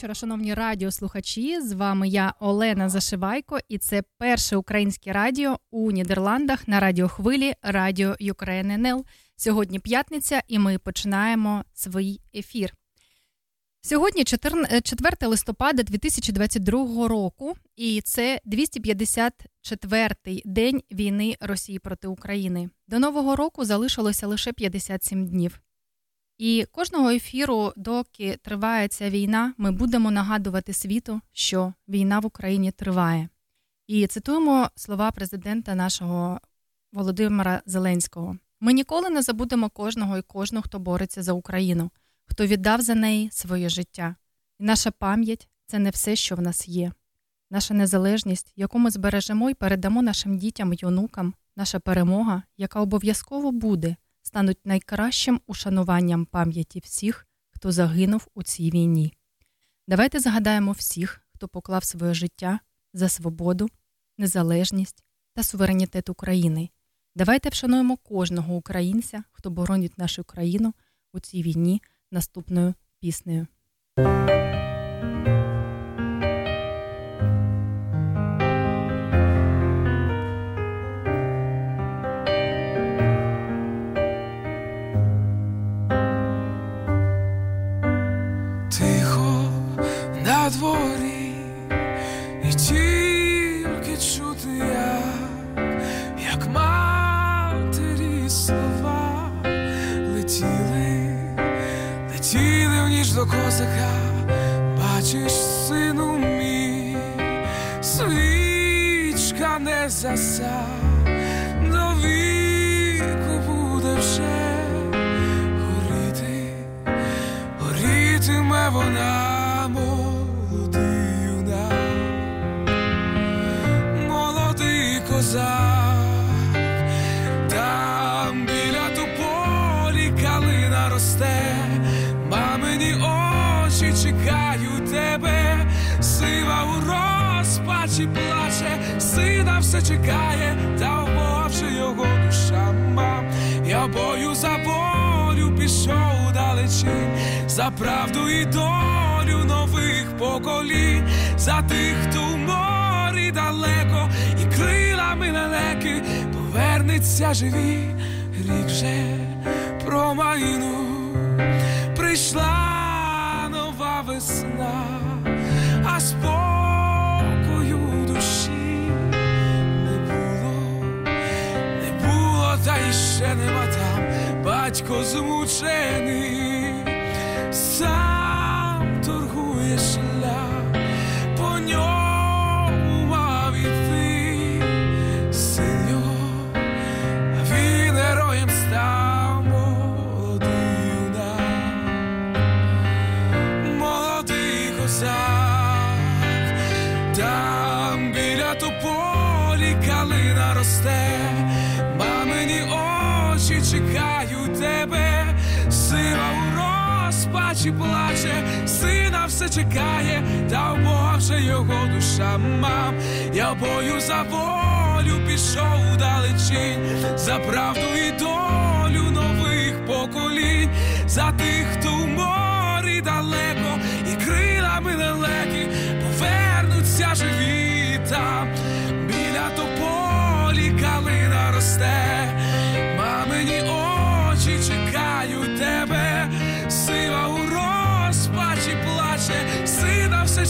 Вечора, шановні радіослухачі. З вами я Олена Зашивайко, і це перше українське радіо у Нідерландах на радіохвилі Радіо ЮКРННЛ. Сьогодні п'ятниця, і ми починаємо свій ефір. Сьогодні 4 листопада 2022 року, і це 254-й день війни Росії проти України. До нового року залишилося лише 57 днів. І кожного ефіру, доки триває ця війна, ми будемо нагадувати світу, що війна в Україні триває. І цитуємо слова президента нашого Володимира Зеленського: ми ніколи не забудемо кожного і кожного, хто бореться за Україну, хто віддав за неї своє життя. І наша пам'ять це не все, що в нас є. Наша незалежність, яку ми збережемо і передамо нашим дітям і онукам, наша перемога, яка обов'язково буде стануть найкращим ушануванням пам'яті всіх, хто загинув у цій війні. Давайте згадаємо всіх, хто поклав своє життя за свободу, незалежність та суверенітет України. Давайте вшануємо кожного українця, хто боронить нашу країну у цій війні наступною піснею. a high розпачі плаче, сина все чекає, та вмовче його душа мам. Я бою за волю пішов далечінь, за правду і долю нових поколінь, за тих, хто в морі далеко і крилами лелеки повернеться живі, рік вже промайну прийшла нова весна, а спокою іще нема там батько змучений, сам все чекає, та вже його душа мам. Я бою за волю пішов далечінь, за правду і долю нових поколінь, за тих, хто в морі далеко, і крилами лелеки повернуться живі там, біля тополі калина росте,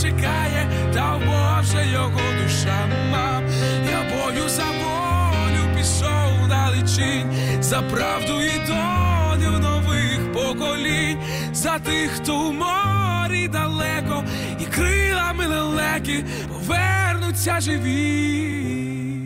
чекає, та Боже його душа мав. Я бою за волю пішов далечінь, за правду і долю нових поколінь, за тих, хто в морі далеко, і крилами лелеки повернуться живі.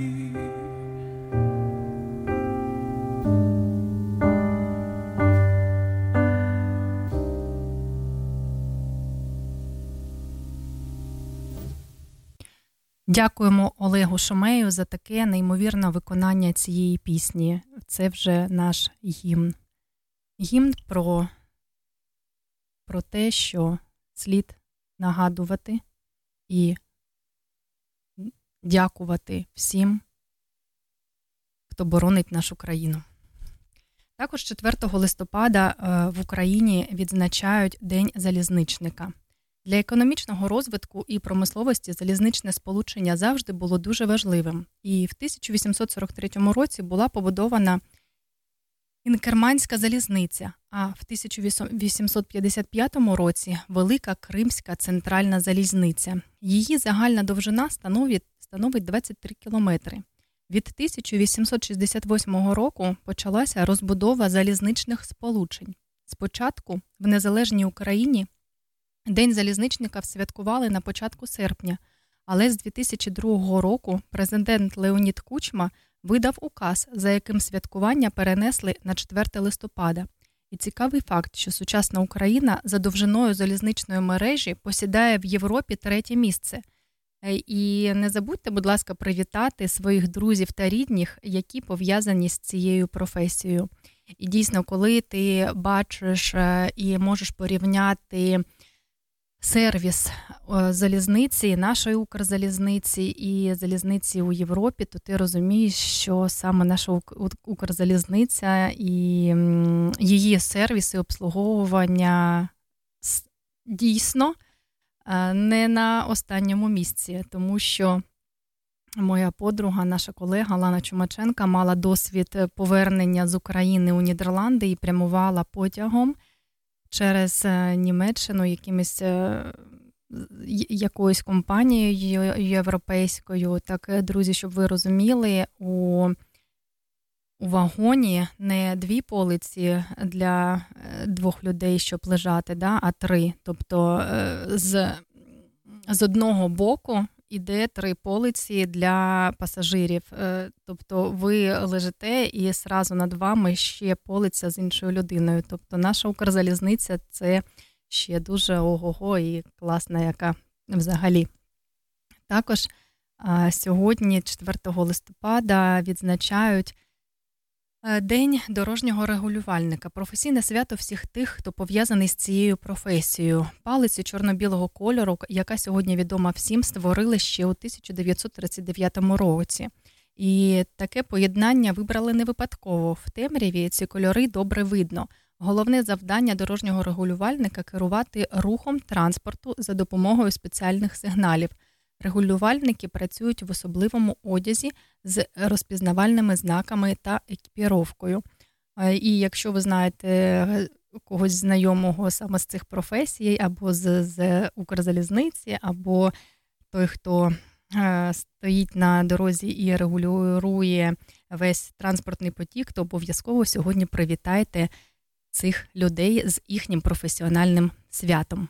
Дякуємо Олегу Шомею за таке неймовірне виконання цієї пісні. Це вже наш гімн. Гімн про, про те, що слід нагадувати і дякувати всім, хто боронить нашу країну. Також 4 листопада е, в Україні відзначають День залізничника. Для економічного розвитку і промисловості залізничне сполучення завжди було дуже важливим. І в 1843 році була побудована Інкерманська залізниця, а в 1855 році Велика Кримська центральна залізниця. Її загальна довжина становить, становить 23 кілометри. Від 1868 року почалася розбудова залізничних сполучень. Спочатку в незалежній Україні День залізничника святкували на початку серпня, але з 2002 року президент Леонід Кучма видав указ, за яким святкування перенесли на 4 листопада. І цікавий факт, що сучасна Україна за довжиною залізничної мережі посідає в Європі третє місце. Е, і не забудьте, будь ласка, привітати своїх друзів та рідних, які пов'язані з цією професією. І дійсно, коли ти бачиш е, і можеш порівняти сервіс е, залізниці, нашої Укрзалізниці і залізниці у Європі, то ти розумієш, що саме наша Укрзалізниця і її сервіси обслуговування дійсно е, не на останньому місці, тому що. Моя подруга, наша колега Лана Чумаченка мала досвід повернення з України у Нідерланди і прямувала потягом через е, Німеччину якимось е, якоюсь компанією європейською. Так, е, друзі, щоб ви розуміли, у у вагоні не дві полиці для двох людей, щоб лежати, да, а три. Тобто з з одного боку іде три полиці для пасажирів. Е, тобто ви лежите і зразу над вами ще полиця з іншою людиною. Тобто наша Укрзалізниця це ще дуже ого-го і класна, яка взагалі. Також сьогодні, 4 листопада, відзначають День дорожнього регулювальника, професійне свято всіх тих, хто пов'язаний з цією професією. Палицю чорно-білого кольору, яка сьогодні відома всім, створили ще у 1939 році. І таке поєднання вибрали не випадково. В темряві ці кольори добре видно. Головне завдання дорожнього регулювальника керувати рухом транспорту за допомогою спеціальних сигналів. Регулювальники працюють в особливому одязі з розпізнавальними знаками та екіпіровкою. Е, і якщо ви знаєте е, когось знайомого саме з цих професій, або з, з Укрзалізниці, або той, хто е, стоїть на дорозі і регулює весь транспортний потік, то обов'язково сьогодні привітайте цих людей з їхнім професіональним святом.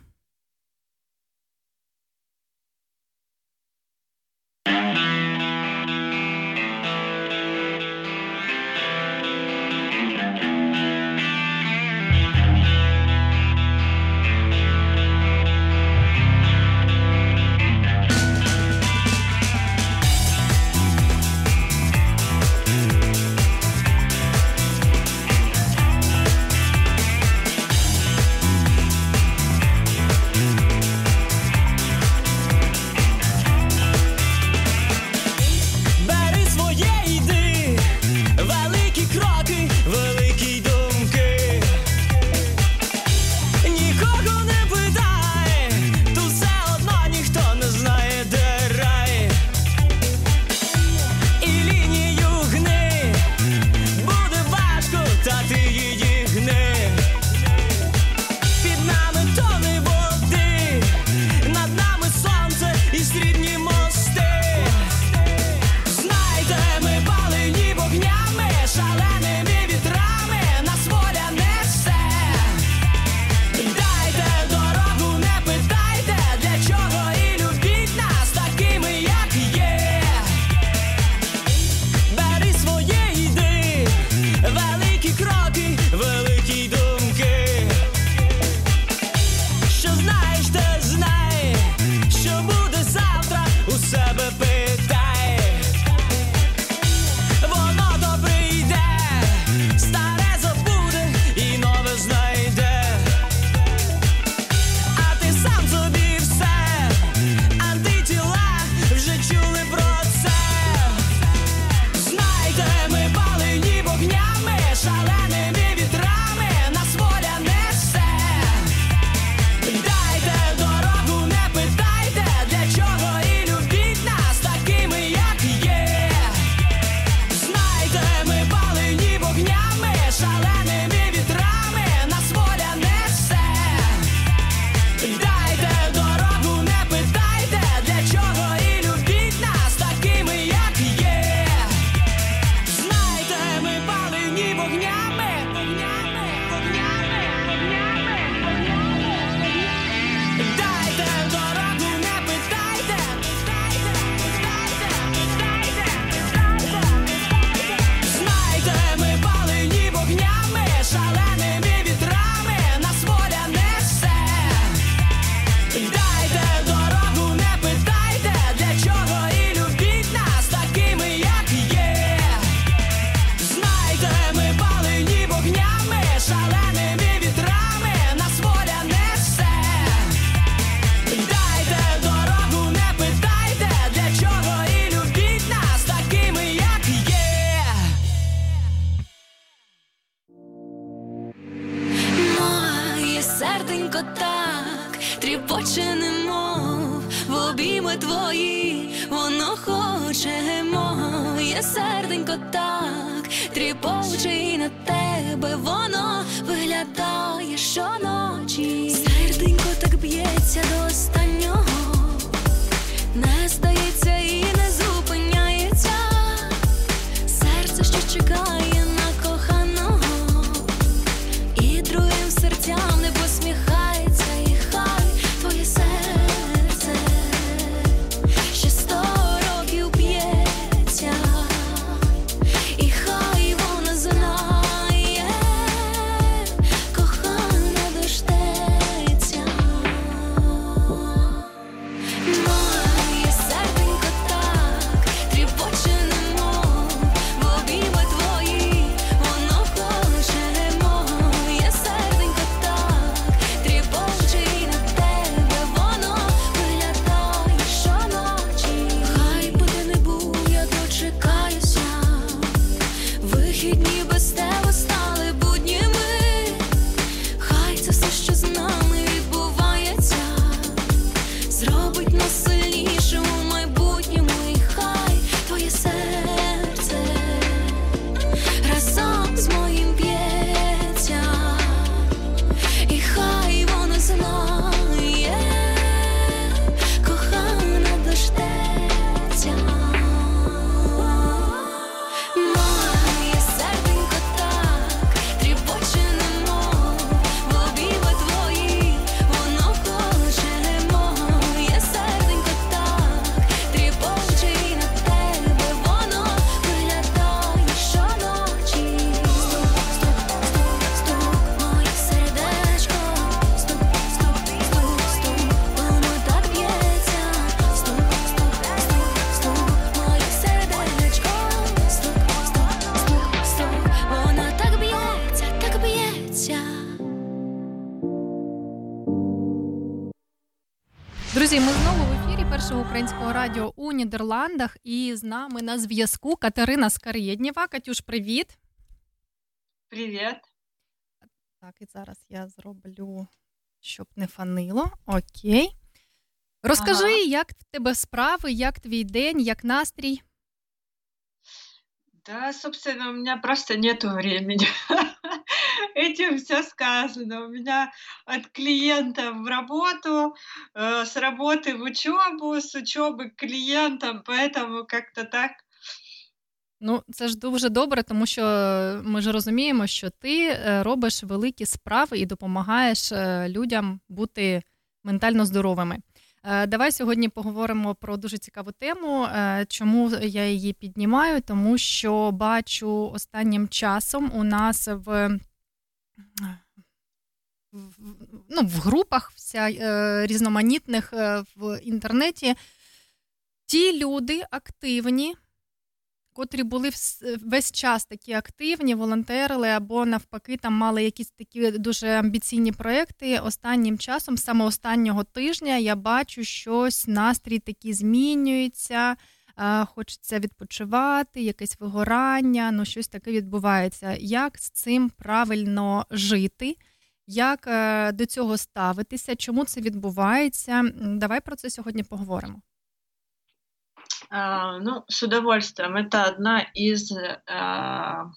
Українського радіо у Нідерландах. І з нами на зв'язку Катерина Скарєднєва. Катюш, привіт. Привіт. Так, і зараз я зроблю, щоб не фанило. Окей. Розкажи, Ага. як в тебе справи, як твій день, як настрій? Да, собственно, у меня просто нету времени. Этим все сказано. У меня от клиента в работу, э, с работы в учебу, с учебы к клиентам, поэтому как-то так. Ну, це ж дуже добре, тому що ми ж розуміємо, що ти е, робиш великі справи і допомагаєш е, людям бути ментально здоровими. Е, Давай сьогодні поговоримо про дуже цікаву тему. Е, Чому я її піднімаю? Тому що бачу останнім часом у нас в, в, ну, в групах вся, е, різноманітних е, в інтернеті ті люди активні, котрі були весь час такі активні, волонтерили або навпаки там мали якісь такі дуже амбіційні проекти. Останнім часом, саме останнього тижня, я бачу, щось настрій такий змінюється. Хочеться відпочивати, якесь вигорання, ну щось таке відбувається. Як з цим правильно жити? Як е, до цього ставитися? Чому це відбувається? Давай про це сьогодні поговоримо. А, ну, с удовольствием. Это одна из а,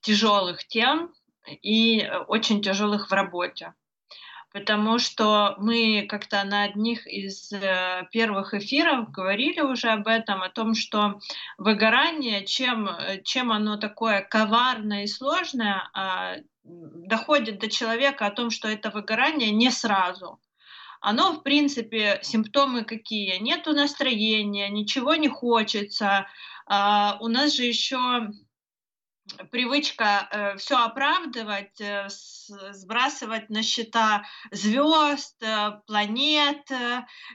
тяжелых тем и очень тяжелых в работе. Потому что мы как-то на одних из э, первых эфиров говорили уже об этом, о том, что выгорание, чем, чем оно такое коварное и сложное, а, доходит до человека о том, что это выгорание не сразу. Оно, в принципе, симптомы какие? Нету настроения, ничего не хочется. А, у нас же еще привычка все оправдывать, э, с- сбрасывать на счета звезд, э, планет,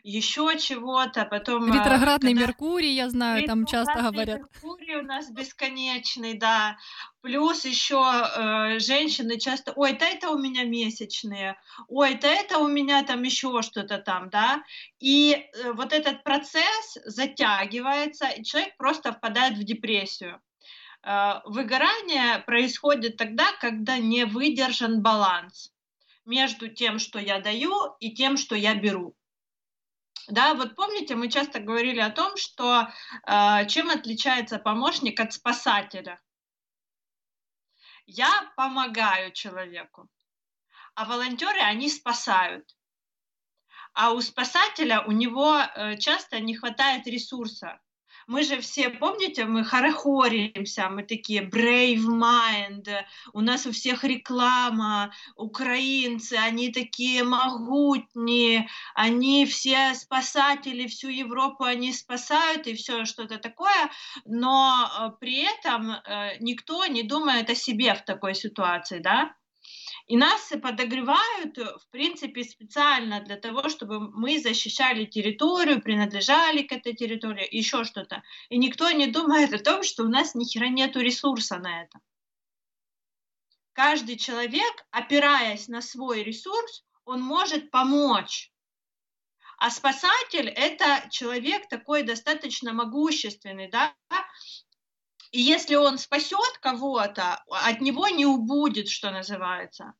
еще чего-то. Потом, э, Ретроградний когда- Меркурій, я знаю, там часто Ретроградный говорять. Меркурий у нас бесконечный, да. Плюс еще э, женщины часто, ой, да это у меня месячные, ой, да это у меня там еще что-то там, да. И э, вот этот процесс затягивается, и человек просто впадает в депрессию. Э, выгорание происходит тогда, когда не выдержан баланс между тем, что я даю, и тем, что я беру. Да, вот помните, мы часто говорили о том, что э, чем отличается помощник от спасателя? Я помогаю человеку, а волонтеры, они спасают. А у спасателя у него э, часто не хватает ресурса. Мы же все, помните, мы хорохоримся, мы такие brave mind, у нас у всех реклама, украинцы, они такие могутние, они все спасатели, всю Европу они спасают и все что-то такое, но э, при этом э, никто не думает о себе в такой ситуации, да? И нас подогревают, в принципе, специально для того, чтобы мы защищали территорию, принадлежали к этой территории, еще что-то. И никто не думает о том, что у нас ни хера нету ресурса на это. Каждый человек, опираясь на свой ресурс, он может помочь. А спасатель – это человек такой достаточно могущественный, да, и если он спасет кого-то, от него не убудет, что называется.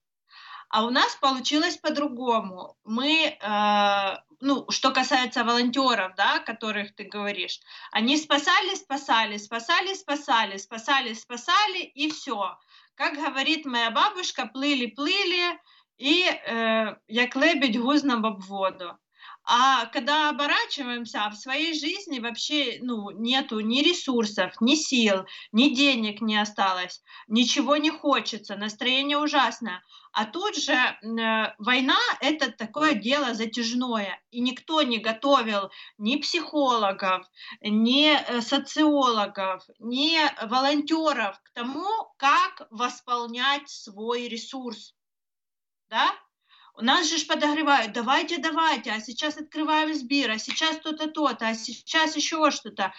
А у нас получилось по-другому. Мы, э, ну, что касается волонтеров, да, о которых ты говоришь, они спасали, спасали, спасали, спасали, спасали, спасали, и все. Как говорит моя бабушка, плыли, плыли, и э, як лебедь гузном об воду. А когда оборачиваемся, в своей жизни вообще ну, нету ни ресурсов, ни сил, ни денег не осталось, ничего не хочется, настроение ужасное. А тут же э, война – это такое дело затяжное, и никто не готовил ни психологов, ни э, социологов, ни волонтеров к тому, как восполнять свой ресурс. Да? Нас же подогревают, давайте, давайте, а сейчас открываем Сбир, а сейчас то-то, то-то, а сейчас еще что-то.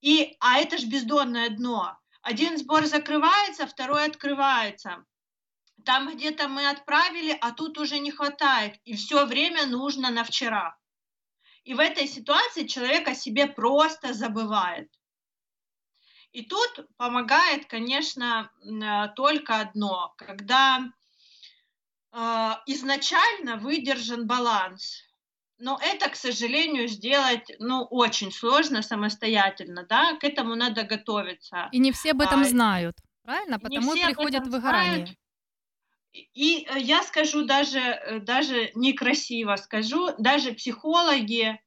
И, а это же бездонное дно. Один сбор закрывается, второй открывается. Там где-то мы отправили, а тут уже не хватает. И все время нужно на вчера. И в этой ситуации человек о себе просто забывает. И тут помогает, конечно, только одно, когда изначально выдержан баланс. Но это, к сожалению, сделать, ну, очень сложно самостоятельно, да, к этому надо готовиться. И не все об этом а, знают, правильно? Потому и приходят выгорание. Знают. И э, я скажу даже, э, даже некрасиво скажу, даже психологи,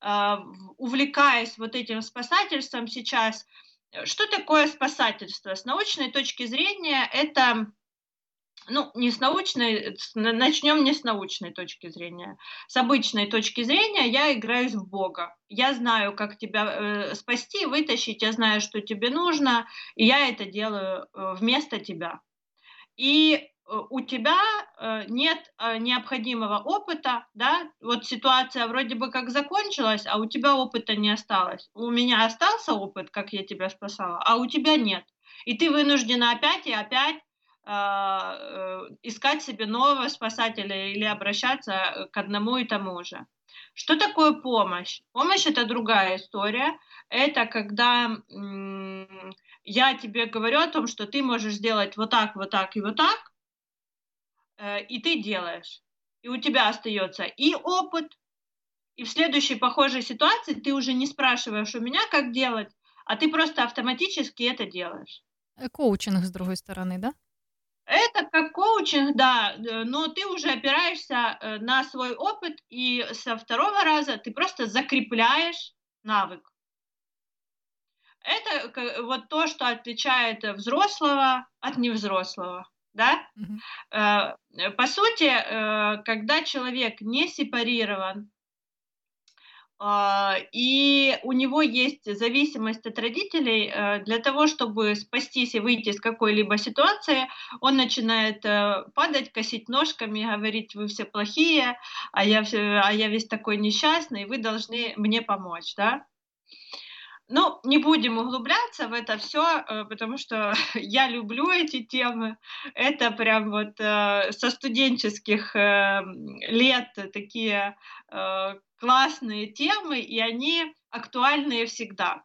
а, увлекаясь вот этим спасательством сейчас, э, что такое спасательство? С научной точки зрения это ну, не с научной, начнем не с научной точки зрения. С обычной точки зрения я играюсь в Бога. Я знаю, как тебя э, спасти, вытащить, я знаю, что тебе нужно, и я это делаю э, вместо тебя. И э, у тебя э, нет э, необходимого опыта, да, вот ситуация вроде бы как закончилась, а у тебя опыта не осталось. У меня остался опыт, как я тебя спасала, а у тебя нет. И ты вынуждена опять и опять искать себе нового спасателя или обращаться к одному и тому же. Что такое помощь? Помощь это другая история. Это когда я тебе говорю о том, что ты можешь сделать вот так, вот так и вот так, э, и ты делаешь. И у тебя остается и опыт, и в следующей похожей ситуации ты уже не спрашиваешь у меня, как делать, а ты просто автоматически это делаешь. Э, коучинг, с другой стороны, да? Это как коучинг, да, э, но ты уже опираешься э, на свой опыт, и со второго раза ты просто закрепляешь навык. Это вот то, что отличает взрослого от невзрослого. Да? Mm-hmm. По сути, когда человек не сепарирован и у него есть зависимость от родителей. Э, для того, чтобы спастись и выйти из какой-либо ситуации, он начинает э, падать, косить ножками, говорить, вы все плохие, а я, все, а я весь такой несчастный, вы должны мне помочь. Да? Ну, не будем углубляться в это все, э, потому что я люблю эти темы. Это прям вот со студенческих лет такие классные темы, и они актуальные всегда.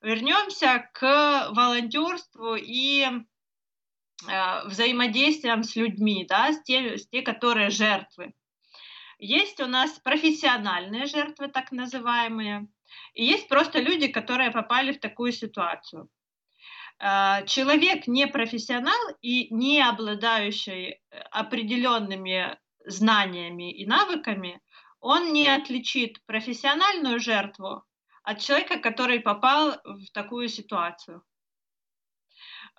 Вернемся к волонтерству и э, взаимодействиям с людьми, да, с, те, с те, которые жертвы. Есть у нас профессиональные жертвы, так называемые, и есть просто люди, которые попали в такую ситуацию. Э, человек не профессионал и не обладающий определенными знаниями и навыками, он не отличит профессиональную жертву от человека, который попал в такую ситуацию.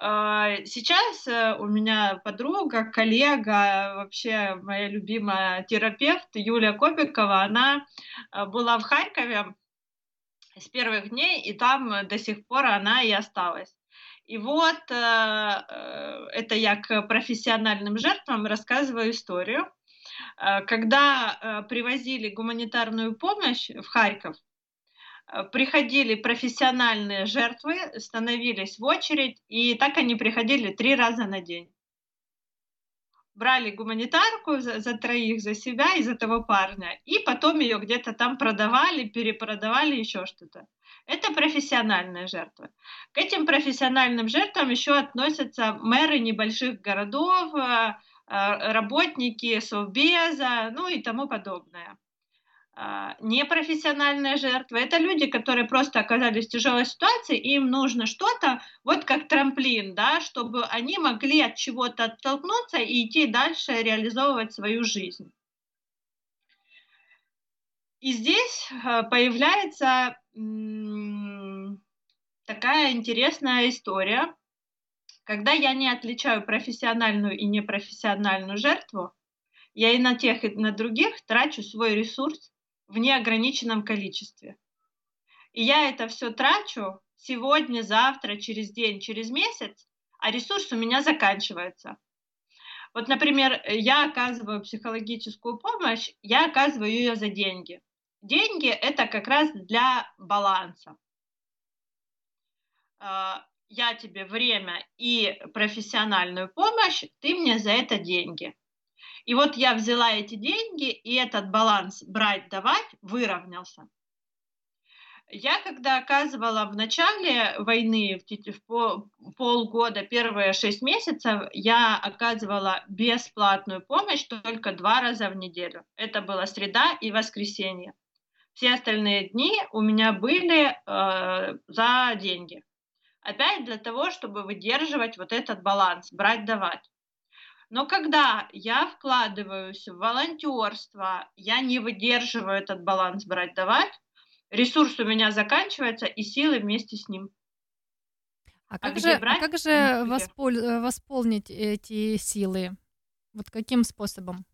Э, сейчас э, у меня подруга, коллега, вообще моя любимая терапевт Юлия Кобикова, она была в Харькове с первых дней, и там до сих пор она и осталась. И вот э, э, это я к профессиональным жертвам рассказываю историю. Э, когда привозили гуманитарную помощь в Харьков, приходили профессиональные жертвы, становились в очередь, и так они приходили три раза на день брали гуманитарку за, за троих, за себя и за того парня, и потом ее где-то там продавали, перепродавали, еще что-то. Это профессиональная жертва. К этим профессиональным жертвам еще относятся мэры небольших городов, э, э, работники Совбеза, ну и тому подобное. А, непрофессиональная жертва. Это люди, которые просто оказались в тяжелой ситуации, им нужно что-то, вот как трамплин, да, чтобы они могли от чего-то оттолкнуться и идти дальше реализовывать свою жизнь. И здесь э, появляется такая интересная история, когда я не отличаю профессиональную и непрофессиональную жертву, я и на тех, и на других трачу свой ресурс в неограниченном количестве. И я это все трачу сегодня, завтра, через день, через месяц, а ресурс у меня заканчивается. Вот, например, я оказываю психологическую помощь, я оказываю ее за деньги. Деньги – это как раз для баланса. Я тебе время и профессиональную помощь, ты мне за это деньги. И вот я взяла эти деньги, и этот баланс брать-давать выровнялся. Я когда оказывала в начале войны, в полгода, первые шесть месяцев, я оказывала бесплатную помощь только два раза в неделю. Это была среда и воскресенье. Все остальные дни у меня были э, за деньги. Опять для того, чтобы выдерживать вот этот баланс, брать-давать. Но когда я вкладываюсь в волонтерство, я не выдерживаю этот баланс брать-давать, ресурс у меня заканчивается, и силы вместе с ним. А, а как, же, брать? а как же воспол... Э, восполнить эти силы? Вот каким способом?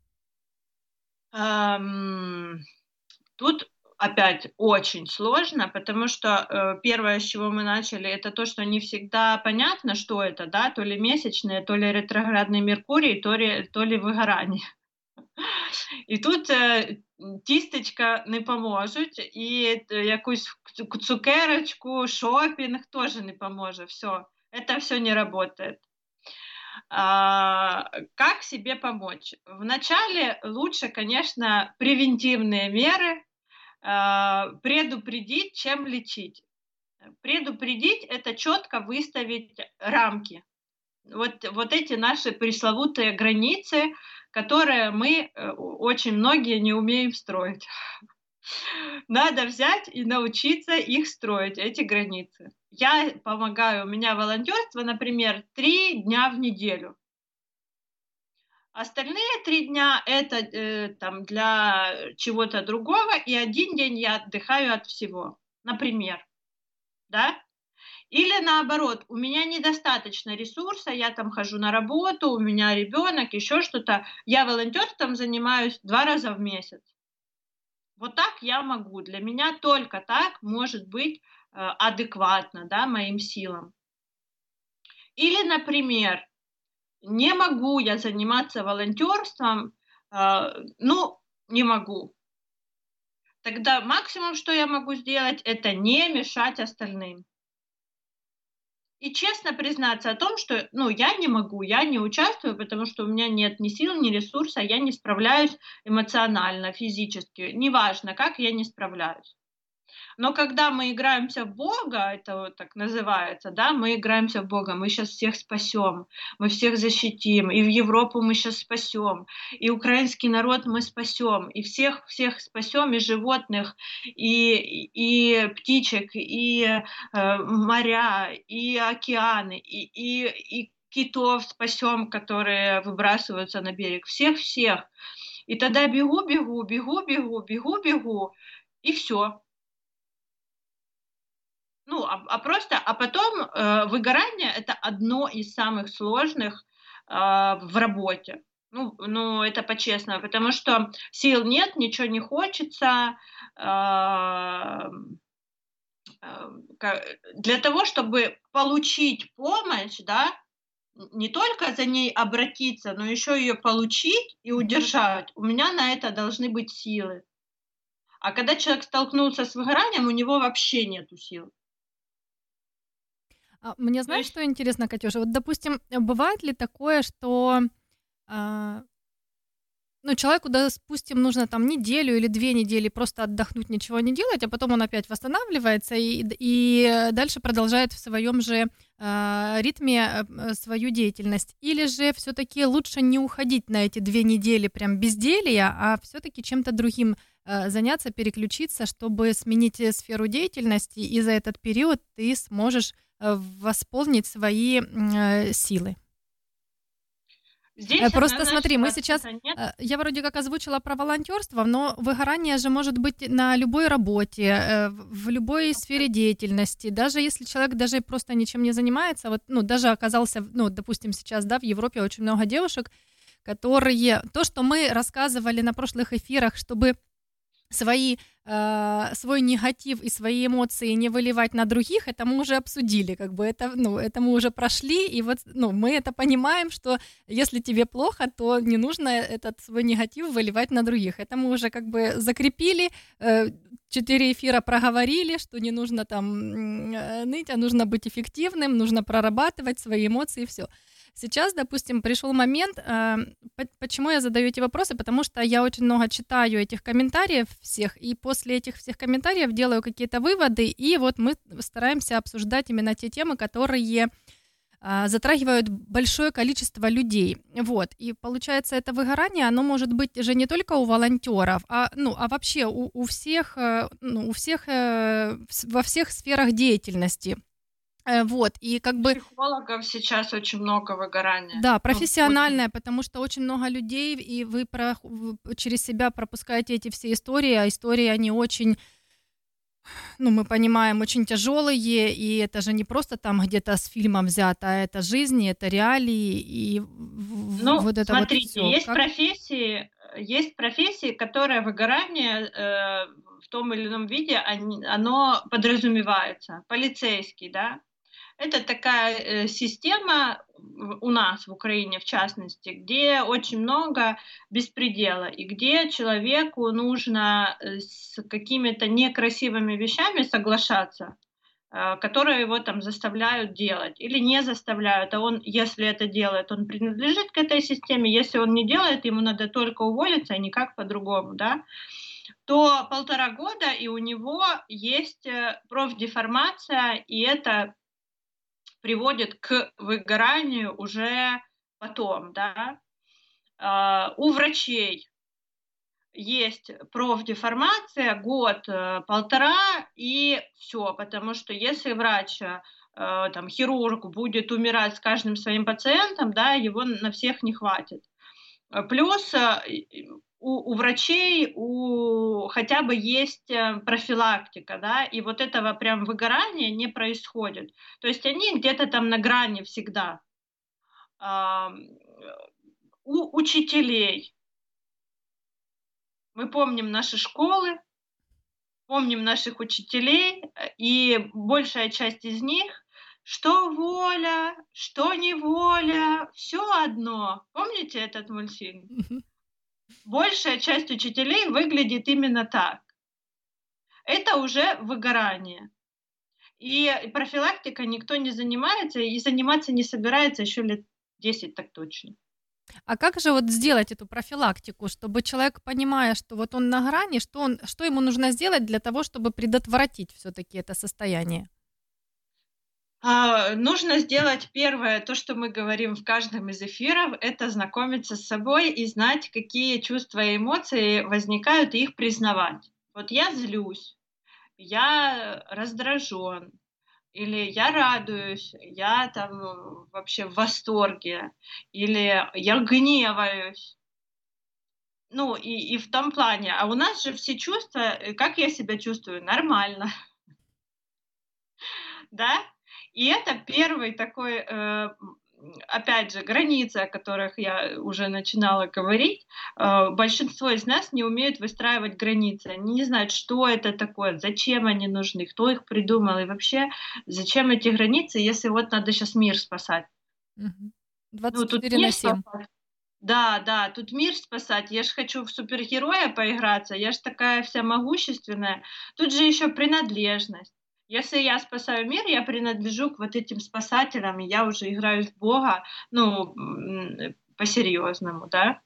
Эм, тут опять очень сложно, потому что э, первое, с чего мы начали, это то, что не всегда понятно, что это, да, то ли месячные, то ли ретроградный Меркурий, то ли, то ли выгорание. І тут е, тістечка не поможуть, і якусь цукерочку, шопінг теж не поможе. Все, это все не работает. А, как себе помочь? Вначале лучше, конечно, превентивные меры, а, предупредить, чем лечить. Предупредить – это четко выставить рамки. Вот, вот эти наши пресловутые границы, которые мы э, очень многие не умеем строить. Надо взять и научиться их строить, эти границы. Я помогаю, у меня волонтерство, например, три дня в неделю. Остальные три дня это э, там для чего-то другого, и один день я отдыхаю от всего, например, да? Или наоборот, у меня недостаточно ресурса, я там хожу на работу, у меня ребенок, еще что-то, я волонтерством занимаюсь два раза в месяц. Вот так я могу. Для меня только так может быть э, адекватно да, моим силам. Или, например, не могу я заниматься волонтерством, э, ну, не могу. Тогда максимум, что я могу сделать, это не мешать остальным. И честно признаться о том, что ну, я не могу, я не участвую, потому что у меня нет ни сил, ни ресурса, я не справляюсь эмоционально, физически. Неважно, как я не справляюсь. Но когда мы играемся в Бога, это вот так называется, да, мы играемся в Бога, мы сейчас всех спасем, мы всех защитим, и в Европу мы сейчас спасем, и украинский народ мы спасем, и всех всех спасем, и животных, и, и птичек, и э, моря, и океаны, и, и, и китов спасем, которые выбрасываются на берег, всех-всех. И тогда бегу, бегу, бегу, бегу, бегу, бегу, и все. Ну, а, а просто, а потом э, выгорание это одно из самых сложных э, в работе. Ну, ну, это по-честному, потому что сил нет, ничего не хочется. Э, э, для того, чтобы получить помощь, да, не только за ней обратиться, но еще ее получить и удержать, у меня на это должны быть силы. А когда человек столкнулся с выгоранием, у него вообще нет сил. А мне знаешь, что интересно, Катюша? Вот, допустим, бывает ли такое, что а, ну, человеку, допустим, нужно там неделю или две недели просто отдохнуть, ничего не делать, а потом он опять восстанавливается и, и дальше продолжает в своем же э, ритме э, свою деятельность. Или же все-таки лучше не уходить на эти две недели прям безделья, а все-таки чем-то другим э, заняться, переключиться, чтобы сменить сферу деятельности, и за этот период ты сможешь э, восполнить свои э, силы. Здесь Просто смотри, мы сейчас, нет. Э, я вроде как озвучила про волонтерство, но выгорание же может быть на любой работе, э, в любой сфере деятельности, даже если человек даже просто ничем не занимается, вот, ну, даже оказался, ну, допустим, сейчас, да, в Европе очень много девушек, которые, то, что мы рассказывали на прошлых эфирах, чтобы свои, э, свой негатив и свои эмоции не выливать на других, это мы уже обсудили, как бы это, ну, это мы уже прошли, и вот, ну, мы это понимаем, что если тебе плохо, то не нужно этот свой негатив выливать на других. Это мы уже как бы закрепили, э, четыре эфира проговорили, что не нужно там э, ныть, а нужно быть эффективным, нужно прорабатывать свои эмоции и все. Сейчас, допустим, пришел момент, э, почему я задаю эти вопросы, потому что я очень много читаю этих комментариев всех, и после этих всех комментариев делаю какие-то выводы, и вот мы стараемся обсуждать именно те темы, которые э, затрагивают большое количество людей. Вот. И получается, это выгорание, оно может быть же не только у волонтеров, а, ну, а вообще у, у всех, э, ну, у всех во всех сферах деятельности. Э, вот, и как бы... Психологов сейчас очень много выгорания. Да, ну, профессиональное, ну, потому что очень много людей, и вы про... через себя пропускаете эти все истории, а истории, они очень ну, мы понимаем, очень тяжелые, и это же не просто там где-то с фильмом взято, а это жизнь, это реалии, и ну, вот это смотрите, вот все. есть как... профессии, есть профессии, которые выгорание э, в том или ином виде, они, оно подразумевается. Полицейский, да, это такая э, система у нас в Украине, в частности, где очень много беспредела, и где человеку нужно э, с какими-то некрасивыми вещами соглашаться, э, которые его там заставляют делать или не заставляют, а он, если это делает, он принадлежит к этой системе, если он не делает, ему надо только уволиться, и никак по-другому, да, то полтора года, и у него есть профдеформация, и это приводит к выгоранию уже потом, да. Uh, у врачей есть профдеформация год, э, и все, потому что если врач, э, там, хирург будет умирать с каждым своим пациентом, да, его на всех не хватит. Плюс э, у, у врачей у, хотя бы есть э, профилактика, да, и вот этого прям выгорания не происходит. То есть они где-то там на грани всегда. А, у учителей. Мы помним наши школы, помним наших учителей, и большая часть из них, что воля, что неволя, все одно. Помните этот мультфильм? Большая часть учителей выглядит именно так. Это уже выгорание. И профилактика никто не занимается, и заниматься не собирается еще лет 10 так точно. А как же вот сделать эту профилактику, чтобы человек, понимая, что вот он на грани, что, он, что ему нужно сделать для того, чтобы предотвратить все-таки это состояние? А, нужно сделать первое, то, что мы говорим в каждом из эфиров, это знакомиться с собой и знать, какие чувства и эмоции возникают, и их признавать. Вот я злюсь, я раздражен, или я радуюсь, я там вообще в восторге, или я гневаюсь. Ну, и, и в том плане. А у нас же все чувства, э, как я себя чувствую? Нормально. Да? И это первый такой, э, опять же, границы, о которых я уже начинала говорить. Э, большинство из нас не умеют выстраивать границы. Они не знают, что это такое, зачем они нужны, кто их придумал и вообще зачем эти границы, если вот надо сейчас мир спасать. 24 ну, на 7. Спасать. Да, да, тут мир спасать. Я же хочу в супергероя поиграться, я же такая вся могущественная. Тут же еще принадлежность. Если я спасаю мир, я принадлежу к вот этим спасателям, и я уже играю в Бога, ну, по-серьезному, да.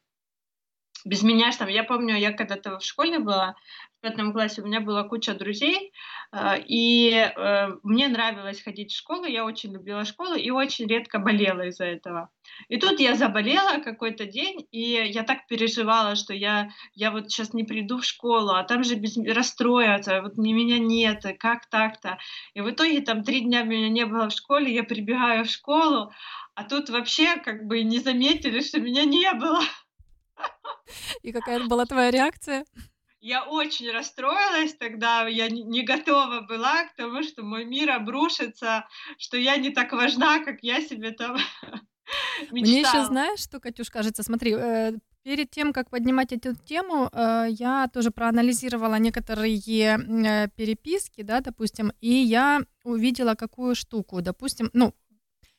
Без меня там, я помню, я когда-то в школе была, пятом классе у меня была куча друзей, э, и э, мне нравилось ходить в школу, я очень любила школу и очень редко болела из-за этого. И тут я заболела какой-то день, и я так переживала, что я, я вот сейчас не приду в школу, а там же без, расстроятся, вот меня нет, как так-то. И в итоге там три дня меня не было в школе, я прибегаю в школу, а тут вообще как бы не заметили, что меня не было. И какая была твоя реакция? я очень расстроилась тогда, я не готова была к тому, что мой мир обрушится, что я не так важна, как я себе там мечтала. Мне еще знаешь, что, Катюш, кажется, смотри, э, перед тем, как поднимать эту тему, э, я тоже проанализировала некоторые э, переписки, да, допустим, и я увидела какую штуку, допустим, ну,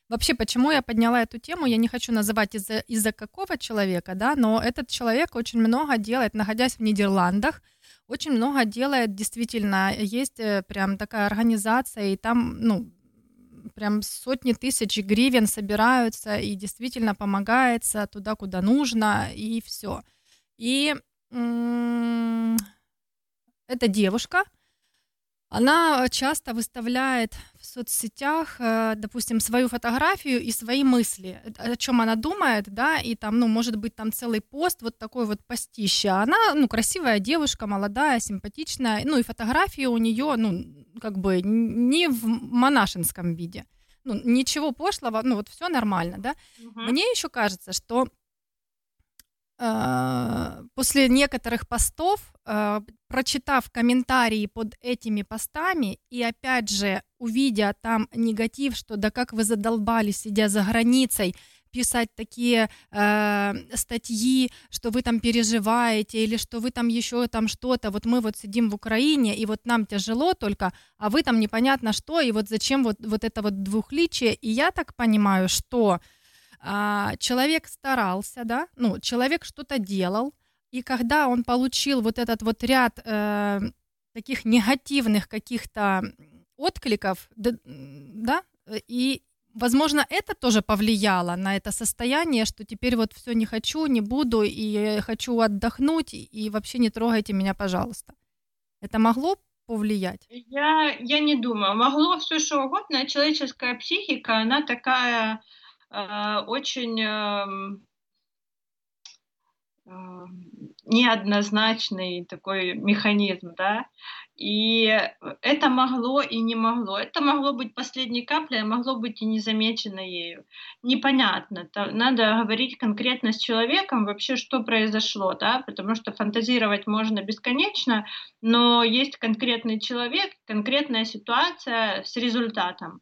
Вообще, почему я подняла эту тему, я не хочу называть из-за из какого человека, да, но этот человек очень много делает, находясь в Нидерландах, очень много делает, действительно, есть э, прям такая организация, и там, ну, прям сотни тысяч гривен собираются, и действительно помогается туда, куда нужно, и все. И эта девушка, она часто выставляет в соцсетях, э, допустим, свою фотографию и свои мысли, о чем она думает, да, и там, ну, может быть, там целый пост, вот такой вот постище. Она, ну, красивая девушка, молодая, симпатичная, ну, и фотографии у нее, ну, как бы не в монашеском виде. Ну, ничего пошлого, ну, вот все нормально, да. Угу. Мне еще кажется, что э, после некоторых постов э, прочитав комментарии под этими постами и опять же увидя там негатив, что да как вы задолбали, сидя за границей, писать такие э, статьи, что вы там переживаете или что вы там еще там что-то. Вот мы вот сидим в Украине и вот нам тяжело только, а вы там непонятно что и вот зачем вот вот это вот двухличие. И я так понимаю, что э, человек старался, да, ну человек что-то делал, и когда он получил вот этот вот ряд э, таких негативных каких-то откликов, да, да, и, возможно, это тоже повлияло на это состояние, что теперь вот все не хочу, не буду, и хочу отдохнуть, и вообще не трогайте меня, пожалуйста. Это могло повлиять? Я, я не думаю. Могло все что угодно. Человеческая психика, она такая очень... Э, неоднозначный такой механизм, да, и это могло и не могло. Это могло быть последней каплей, а могло быть и не замечено ею. Непонятно. Надо говорить конкретно с человеком вообще, что произошло, да, потому что фантазировать можно бесконечно, но есть конкретный человек, конкретная ситуация с результатом.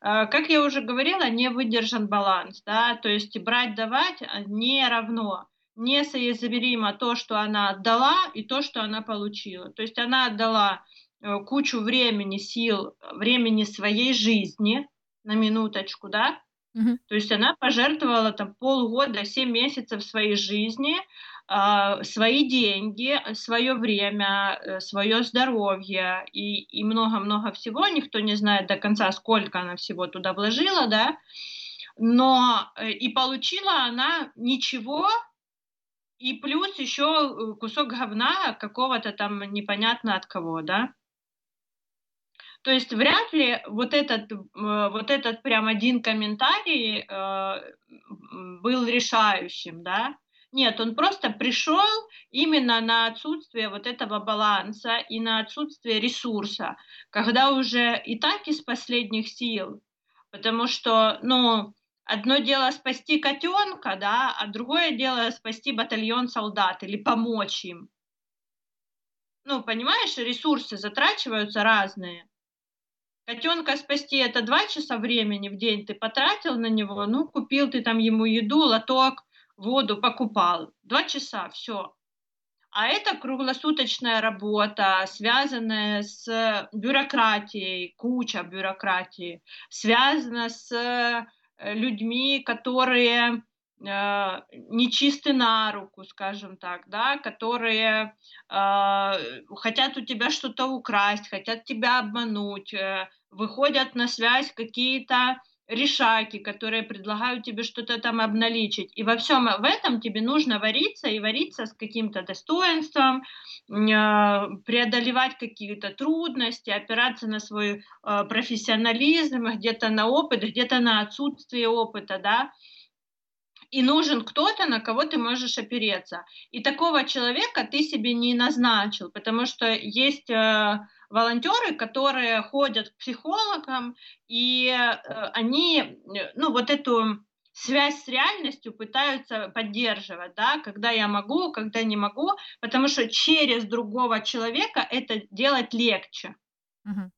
А, как я уже говорила, не выдержан баланс, да, то есть брать-давать не равно несоизмеримо то, что она отдала, и то, что она получила. То есть она отдала э, кучу времени, сил, времени своей жизни, на минуточку, да, угу. то есть она пожертвовала там полгода, семь месяцев своей жизни, э, свои деньги, свое время, э, свое здоровье и много-много всего. Никто не знает до конца, сколько она всего туда вложила, да. но э, и получила она ничего, и плюс еще э, кусок говна какого-то там непонятно от кого, да. То есть вряд ли вот этот, вот этот прям один комментарий был решающим, да. Нет, он просто пришел именно на отсутствие вот этого баланса и на отсутствие ресурса, когда уже и так из последних сил, потому что, ну, одно дело спасти котенка, да, а другое дело спасти батальон солдат или помочь им. Ну, понимаешь, ресурсы затрачиваются разные. Котенка спасти это два часа времени в день ты потратил на него, ну, купил ты там ему еду, лоток, воду, покупал. Два часа, все. А это круглосуточная работа, связанная с бюрократией, куча бюрократии, связана с э, людьми, которые э, нечисты на руку, скажем так, да, которые э, хотят у тебя что-то украсть, хотят тебя обмануть, э, выходят на связь какие-то решаки, которые предлагают тебе что-то там обналичить. И во всем в этом тебе нужно вариться и вариться с каким-то достоинством, а, преодолевать какие-то трудности, опираться на свой а, профессионализм, где-то на опыт, где-то на отсутствие опыта, да, и нужен кто-то, на кого ты можешь опереться. И такого человека ты себе не назначил, потому что есть э, волонтеры, которые ходят к психологам, и э, они, ну, вот эту связь с реальностью пытаются поддерживать, да, когда я могу, когда не могу, потому что через другого человека это делать легче. Uh-huh.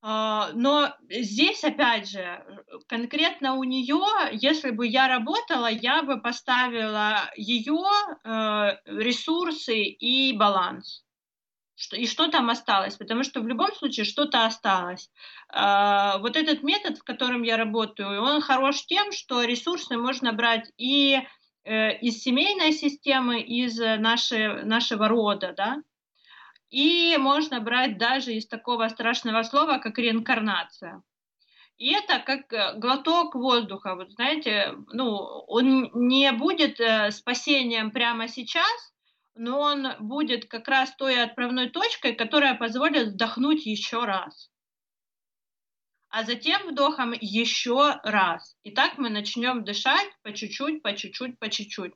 А, но здесь, опять же, конкретно у нее, если бы я работала, я бы поставила ее э, ресурсы и баланс. И что там осталось? Потому что в любом случае что-то осталось. А, вот этот метод, в котором я работаю, он хорош тем, что ресурсы можно брать и э, из семейной системы, из нашей, нашего рода, да, и можно брать даже из такого страшного слова, как реинкарнация. И это как э, глоток воздуха, вот знаете, ну, он не будет э, спасением прямо сейчас, но он будет как раз той отправной точкой, которая позволит вдохнуть еще раз. А затем вдохом еще раз. И так мы начнем дышать по чуть-чуть, по чуть-чуть, по чуть-чуть.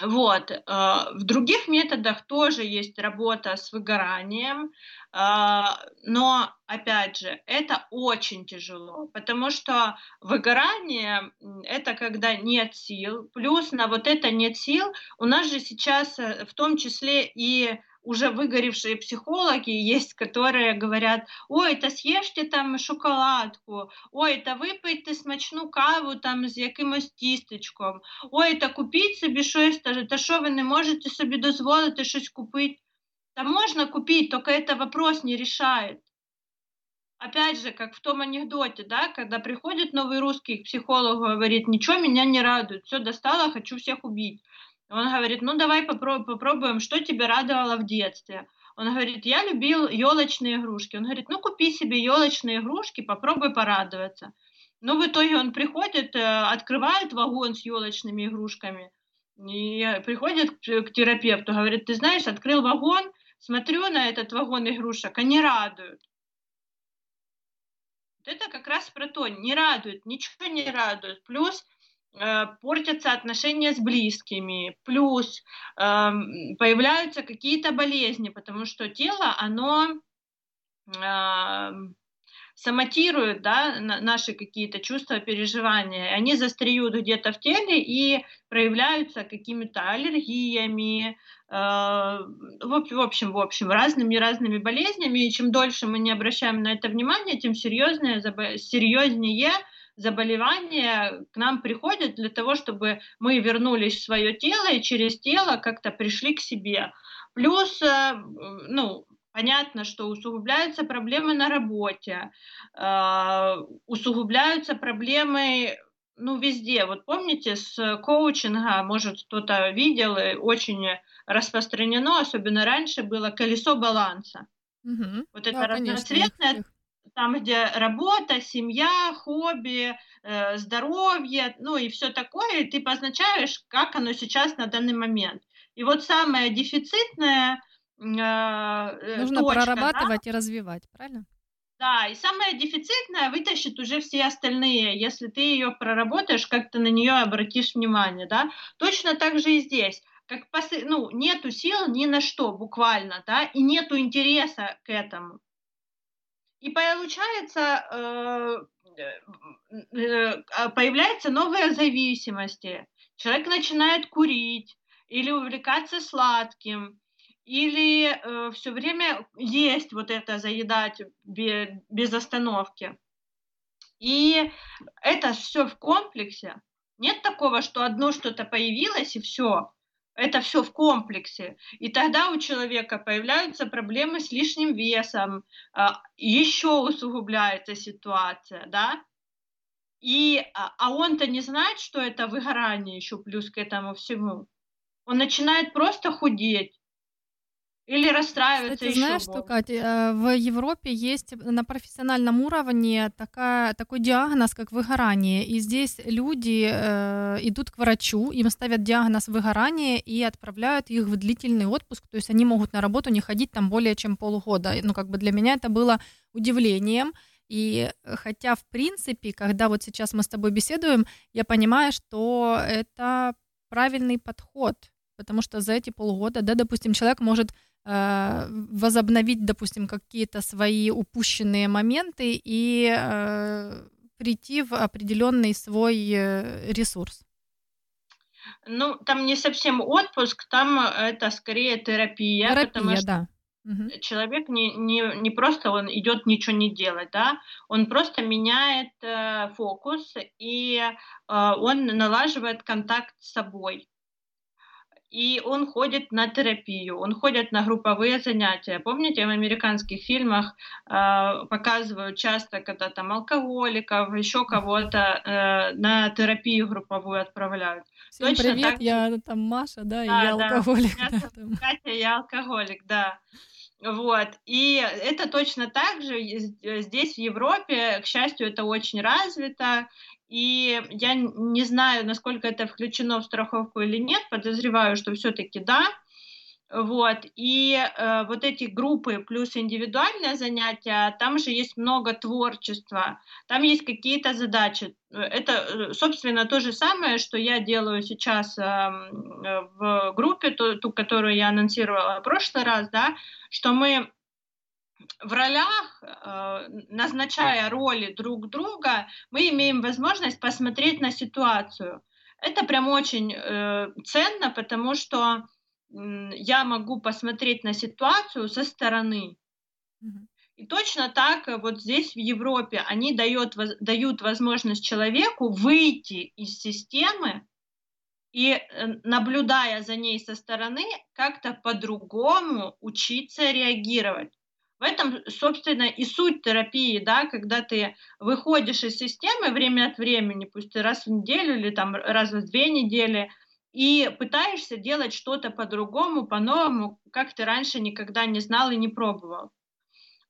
Вот. Э, в других методах тоже есть работа с выгоранием, э, но, опять же, это очень тяжело, потому что выгорание – это когда нет сил, плюс на вот это нет сил у нас же сейчас э, в том числе и уже выгоревшие психологи есть, которые говорят, ой, это съешьте там шоколадку, ой, это випийте смачну каву там з якимось тістечком, ой, это купіть собі щось, та, та що ви не можете собі дозволити щось купити. Да можно купить, только это вопрос не решает. Опять же, как в том анекдоте, да, когда приходит новый русский к психологу и говорит, ничего меня не радует, все достало, хочу всех убить. Он говорит, ну давай попробуем, что тебя радовало в детстве. Он говорит, я любил елочные игрушки. Он говорит, ну купи себе елочные игрушки, попробуй порадоваться. Ну в итоге он приходит, э, открывает вагон с елочными игрушками и приходит к терапевту, говорит, ты знаешь, открыл вагон, смотрю на этот вагон игрушек, они радуют. Это как раз про то, не радует, ничего не радует. Плюс портятся отношения с близкими, плюс э, появляются какие-то болезни, потому что тело, оно э, соматирует да, наши какие-то чувства, переживания, они застреют где-то в теле и проявляются какими-то аллергиями, э, в общем, в общем, разными разными болезнями, и чем дольше мы не обращаем на это внимание, тем серьезнее, серьезнее заболевания к нам приходят для того, чтобы мы вернулись в свое тело и через тело как-то пришли к себе. Плюс, э, ну, понятно, что усугубляются проблемы на работе, э, усугубляются проблемы ну, везде. Вот помните, с коучинга, может, кто-то видел, очень распространено, особенно раньше, было колесо баланса. Угу. Вот это да, разноцветное, там, где работа, семья, хобби, э, здоровье, ну и все такое, и ты позначаешь, как оно сейчас на данный момент. И вот самое дефицитное э, э, Нужно точка, да, прорабатывать и развивать, правильно? да, и самое дефицитное вытащит уже все остальные, если ты ее проработаешь, как ты на нее обратишь внимание, да. Точно так же и здесь. Как посы- ну, нету сил ни на что, буквально, да, и нету интереса к этому. И получается, э, э, э, появляются новые зависимости. Человек начинает курить или увлекаться сладким, или э, все время есть вот это, заедать бе- без остановки. И это все в комплексе. Нет такого, что одно что-то появилось и все. Это все в комплексе. И тогда у человека появляются проблемы с лишним весом, а, еще усугубляется ситуация, да? И, а а он-то не знает, что это выгорание еще плюс к этому всему. Он начинает просто худеть или расстраиваться Кстати, еще знаешь что. Катя, э, в Европе есть на профессиональном уровне такая, такой диагноз, как выгорание. И здесь люди э, идут к врачу, им ставят диагноз выгорание и отправляют их в длительный отпуск. То есть они могут на работу не ходить там более чем полгода. Ну, как бы для меня это было удивлением. И хотя, в принципе, когда вот сейчас мы с тобой беседуем, я понимаю, что это правильный подход, потому что за эти полгода, да, допустим, человек может э, возобновить, допустим, какие-то свои упущенные моменты и э, прийти в определенный свой э, ресурс. Ну, там не совсем отпуск, там это скорее терапия, потому Терапия, что да. Человек не, не, не просто он идет ничего не делать, да, он просто меняет э, фокус и э, он налаживает контакт с собой. И он ходит на терапию, он ходит на групповые занятия. Помните, в американских фильмах э, показывают часто, когда там алкоголиков, еще кого-то э, на терапию групповую отправляют. Всем Точно привет, так я там Маша, да, и Да, я да. алкоголик. Я да, там. Катя, я алкоголик, да. Вот. И это точно так же и э, здесь, в Европе, к счастью, это очень развито. И я не знаю, насколько это включено в страховку или нет, подозреваю, что все-таки да. Вот. И э, вот эти группы плюс индивидуальные занятия, там же есть много творчества, там есть какие-то задачи. Это, э, собственно, то же самое, что я делаю сейчас эм, э, в группе, ту, ту, которую я анонсировала в прошлый раз, да, что мы в ролях, э, назначая роли друг друга, мы имеем возможность посмотреть на ситуацию. Это прям очень э, ценно, потому что я могу посмотреть на ситуацию со стороны. И точно так э, вот здесь в Европе они дают, дают возможность человеку выйти из системы и, наблюдая за ней со стороны, как-то по-другому учиться реагировать. В этом, собственно, и суть терапии, да, когда ты выходишь из системы время от времени, пусть и раз в неделю или там раз в две недели, и пытаешься делать что-то по-другому, по-новому, как ты раньше никогда не знал и не пробовал.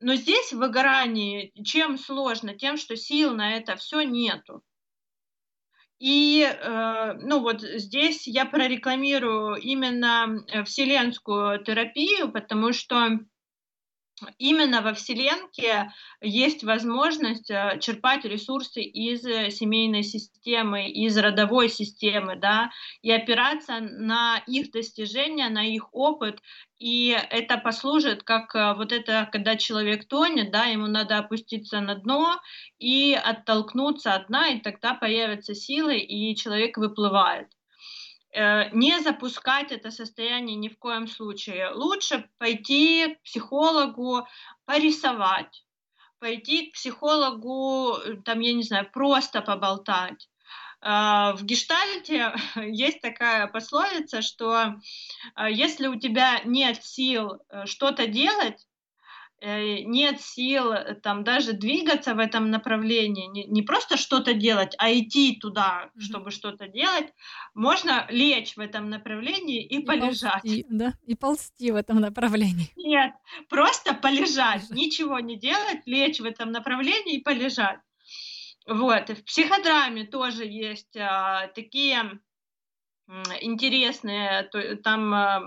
Но здесь в выгорании чем сложно? Тем, что сил на это все нету. И, э, ну вот здесь я прорекламирую именно э, вселенскую терапию, потому что именно во Вселенке есть возможность э, черпать ресурсы из э, семейной системы, из родовой системы, да, и опираться на их достижения, на их опыт, и это послужит как э, вот это, когда человек тонет, да, ему надо опуститься на дно и оттолкнуться от дна, и тогда появятся силы, и человек выплывает не запускать это состояние ни в коем случае. Лучше пойти к психологу порисовать, пойти к психологу, э, там, я не знаю, просто поболтать. Э, В гештальте есть такая пословица, что э, если у тебя нет сил э, что-то делать, э, нет сил э, там даже двигаться в этом направлении, не, не просто что-то делать, а идти туда, чтобы что-то делать, можно лечь в этом направлении и, И полежать. ползти, да, и ползти в этом направлении. Нет, просто полежать, ничего не делать, лечь в этом направлении и полежать. Вот, и в психодраме тоже есть а, такие интересные, то- там а,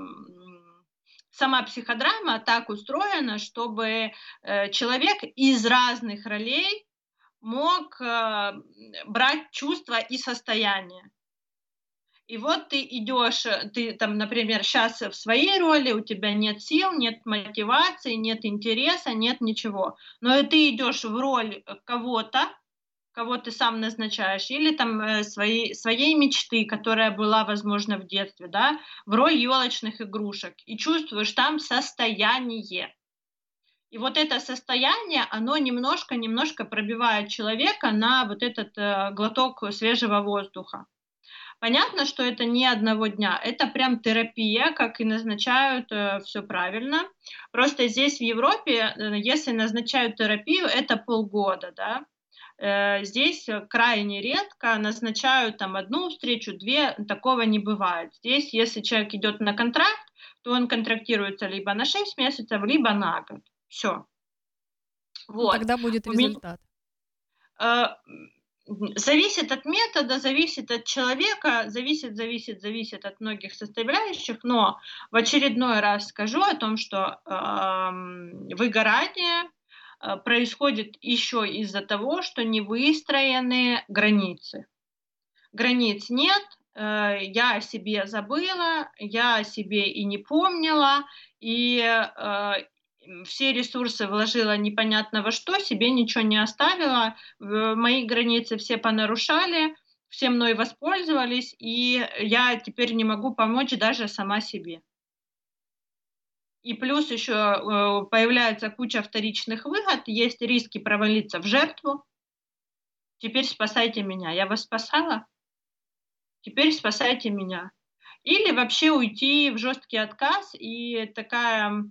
сама психодрама так устроена, чтобы э, человек из разных ролей мог э, брать чувства и состояния. И вот ты идешь, э, ты там, например, сейчас в своей роли, у тебя нет сил, нет мотивации, нет интереса, нет ничего. Но и ты идешь в роль кого-то, кого ты сам назначаешь, или там э, своей, своей мечты, которая была, возможно, в детстве, да, в роль елочных игрушек, и чувствуешь там состояние. И вот это состояние, оно немножко-немножко пробивает человека на вот этот э, глоток свежего воздуха. Понятно, что это не одного дня, это прям терапия, как и назначают все правильно. Просто здесь в Европе, э, если назначают терапию, это полгода, да. Э, Здесь крайне редко назначают там одну встречу, две, такого не бывает. Здесь, если человек идет на контракт, то он контрактируется либо на 6 месяцев, либо на год. Все. Вот. Тогда будет результат. Э, Зависит от метода, зависит от человека, зависит, зависит, зависит от многих составляющих, но в очередной раз скажу о том, что эм, выгорание э, происходит еще из-за того, что не выстроены границы. Границ нет, э, я о себе забыла, я о себе и не помнила, и э, все ресурсы вложила непонятно во что, себе ничего не оставила, мои границы все понарушали, все мной воспользовались, и я теперь не могу помочь даже сама себе. И плюс еще э, появляется куча вторичных выгод, есть риски провалиться в жертву. Теперь спасайте меня. Я вас спасала? Теперь спасайте меня. Или вообще уйти в жесткий отказ и такая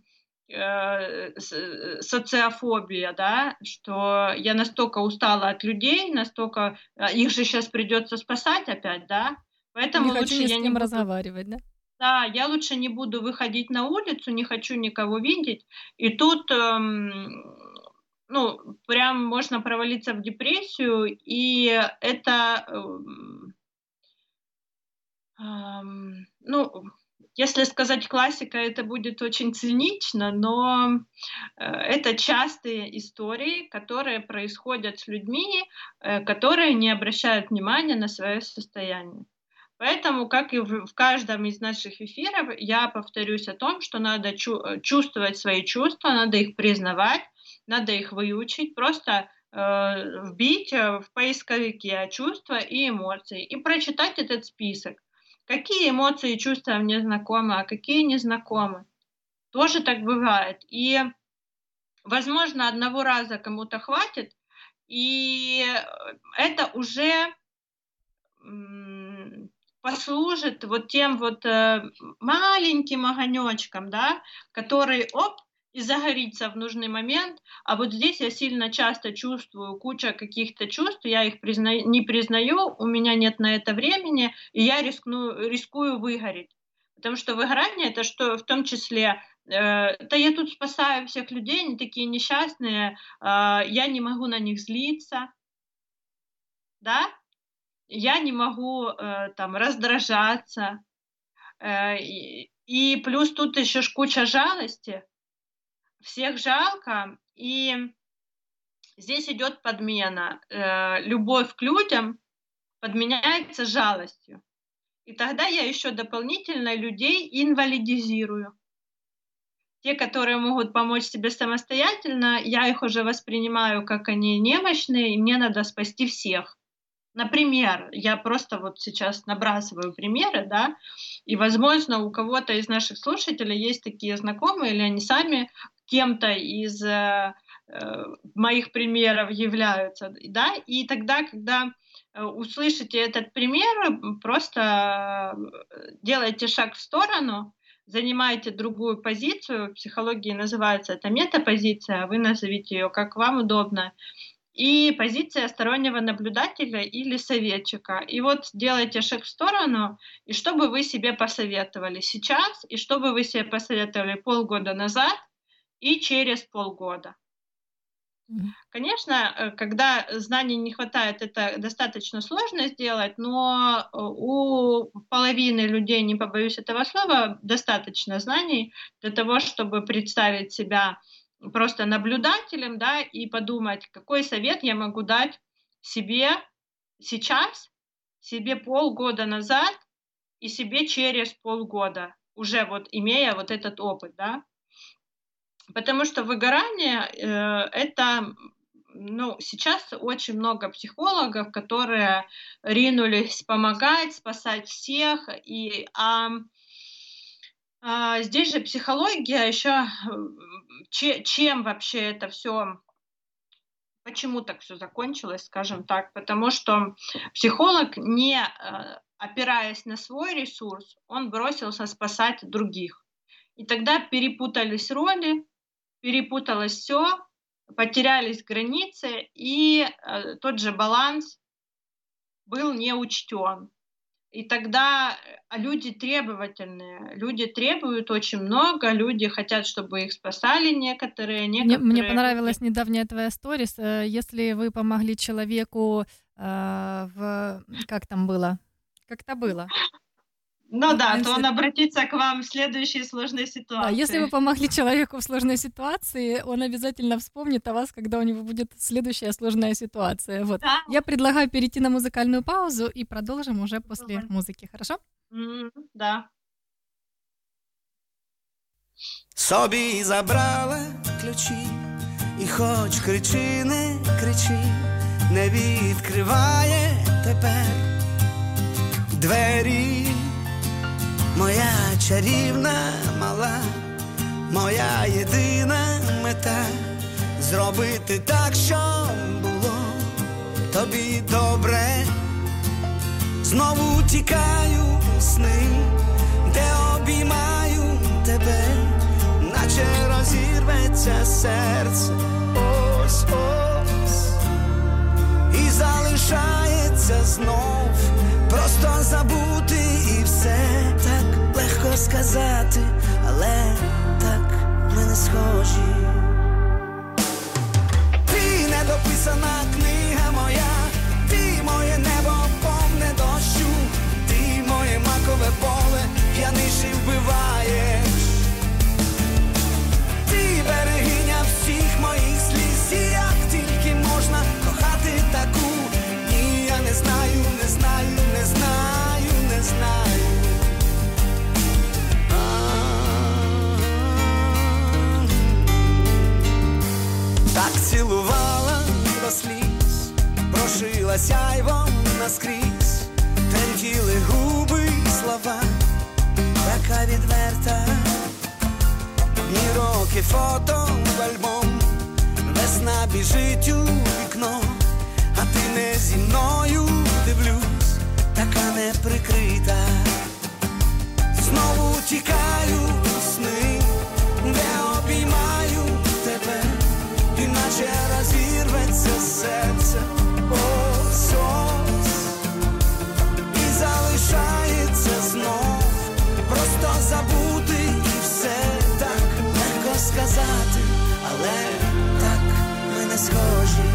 э, с- социофобия, да, что я настолько устала от людей, настолько а, их же сейчас придется спасать опять, да, поэтому не хочу лучше ни с я кем не буду разговаривать, да? Да, я лучше не буду выходить на улицу, не хочу никого видеть. И тут, эм, ну, прям можно провалиться в депрессию, и это, эм, эм, ну, если сказать классика, это будет очень цинично, но э, это частые истории, которые происходят с людьми, э, которые не обращают внимания на свое состояние. Поэтому, как и в, каждом из наших эфиров, я повторюсь о том, что надо чу- э, чувствовать свои чувства, надо их признавать, надо их выучить, просто э, вбить э, в поисковике чувства и эмоции и прочитать этот список. Какие эмоции и чувства мне знакомы, а какие не знакомы. Тоже так бывает. И, возможно, одного раза кому-то хватит, и это уже м, послужит вот тем вот э, маленьким огонечком, да, который, оп, и загорится в нужный момент. А вот здесь я сильно часто чувствую куча каких-то чувств, я их призна- не признаю, у меня нет на это времени, и я рискну, рискую выгореть. Потому что выгорание это что в том числе, э, да я тут спасаю всех людей, они такие несчастные, э, я не могу на них злиться, да, я не могу э, там раздражаться, э, и, и плюс тут еще ж куча жалости, всех жалко, и здесь идет подмена. Э, любовь к людям подменяется жалостью. И тогда я еще дополнительно людей инвалидизирую. Те, которые могут помочь себе самостоятельно, я их уже воспринимаю как они немощные, и мне надо спасти всех. Например, я просто вот сейчас набрасываю примеры, да, и, возможно, у кого-то из наших слушателей есть такие знакомые, или они сами кем-то из э, э, моих примеров являются, да, и тогда, когда э, услышите этот пример, просто э, делайте шаг в сторону, занимаете другую позицию, в психологии называется это метапозиция, вы назовите ее как вам удобно, и позиция стороннего наблюдателя или советчика. И вот делайте шаг в сторону, и что бы вы себе посоветовали сейчас, и что бы вы себе посоветовали полгода назад и через полгода. Конечно, э, когда знаний не хватает, это достаточно сложно сделать, но э, у половины людей, не побоюсь этого слова, достаточно знаний для того, чтобы представить себя просто наблюдателем, да, и подумать, какой совет я могу дать себе сейчас, себе полгода назад и себе через полгода, уже вот имея вот этот опыт, да. Потому что выгорание э, это ну, сейчас очень много психологов, которые ринулись помогать, спасать всех, и а, здесь же психология еще, че, чем вообще это все, почему так все закончилось, скажем так, потому что психолог, не э, опираясь на свой ресурс, он бросился спасать других. И тогда перепутались роли, перепуталось все, потерялись границы, и э, тот же баланс был не учтен. И тогда а люди требовательные, люди требуют очень много, люди хотят, чтобы их спасали некоторые. некоторые... Мне, мне понравилась недавняя твоя сторис. Э, если вы помогли человеку э, в... Как там было? Как-то было. Ну да, то он обратится к вам в следующей сложной ситуации. Да, если вы помогли человеку в сложной ситуации, он обязательно вспомнит о вас, когда у него будет следующая сложная ситуация. Вот. Да. Я предлагаю перейти на музыкальную паузу и продолжим уже после Давай. музыки, хорошо? Mm, да. Собі забрала ключі, і хоч кричи, не кричи, не відкриває тепер двері. Моя чарівна мала, моя єдина мета зробити так, щоб було тобі добре, знову тікаю у сни, де обіймаю тебе, наче розірветься серце, ось ось. І залишається знов, просто легко сказати, але так ми не схожі. Ти недописана цілувала до сліз, прошила сяйвом наскрізь, тремтіли губи й слова, така відверта, Дні роки фото в альбом, весна біжить у вікно, а ти не зі мною дивлюсь, така неприкрита, знову тікаю schodzi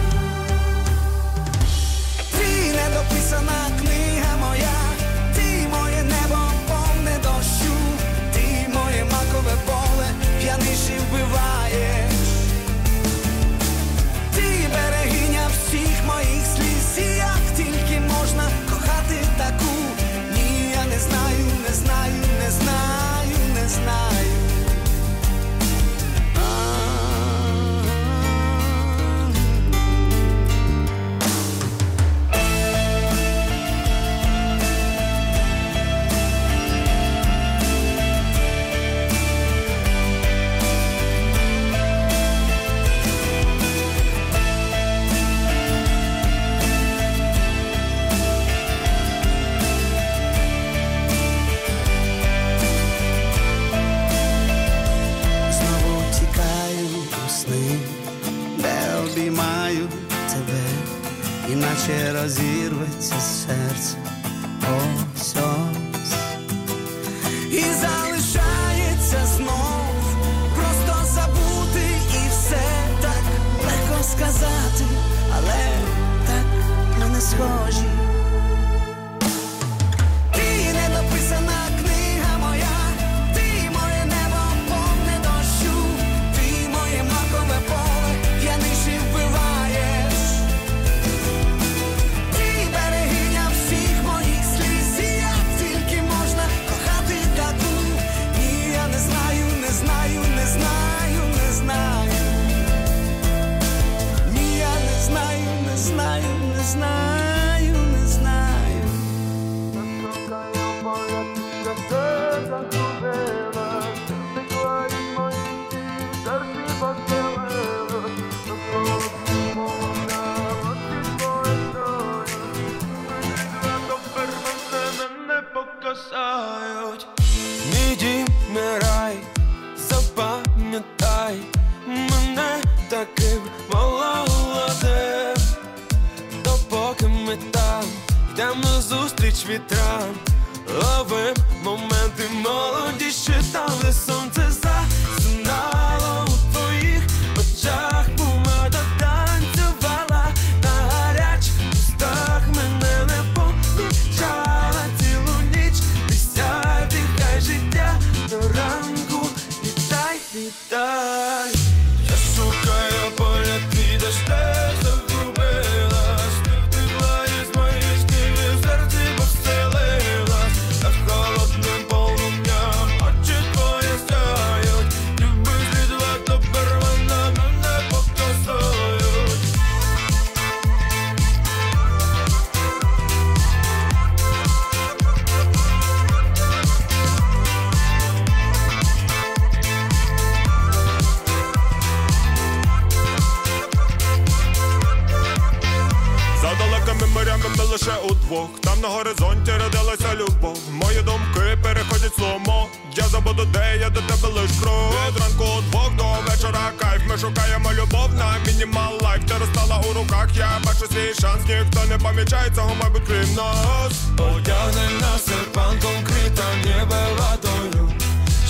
горизонті родилася любов. Мої думки переходять сломо. Я забуду, де я до тебе лиш кров. Від ранку двох до вечора кайф. Ми шукаємо любов на мінімал лайф. Ти розстала у руках, я бачу свій шанс. Ніхто не помічає цього, мабуть, крім нас. Одягнена серпантом кріта, ніби ладою.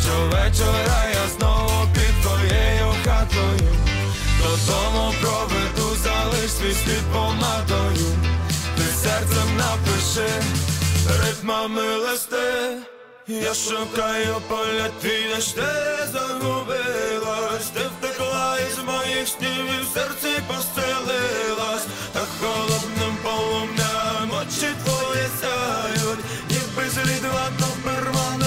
Щовечора я знову під твоєю хатою. Додому проведу залиш свій слід помадою серцем напиши. Ритмами листи, я шукаю поля твій, ж ти загубилась, ти втекла із моїх снів і в серці постелилась, так холодним полум'ям очі твої сяють, ніби злідва то пермана.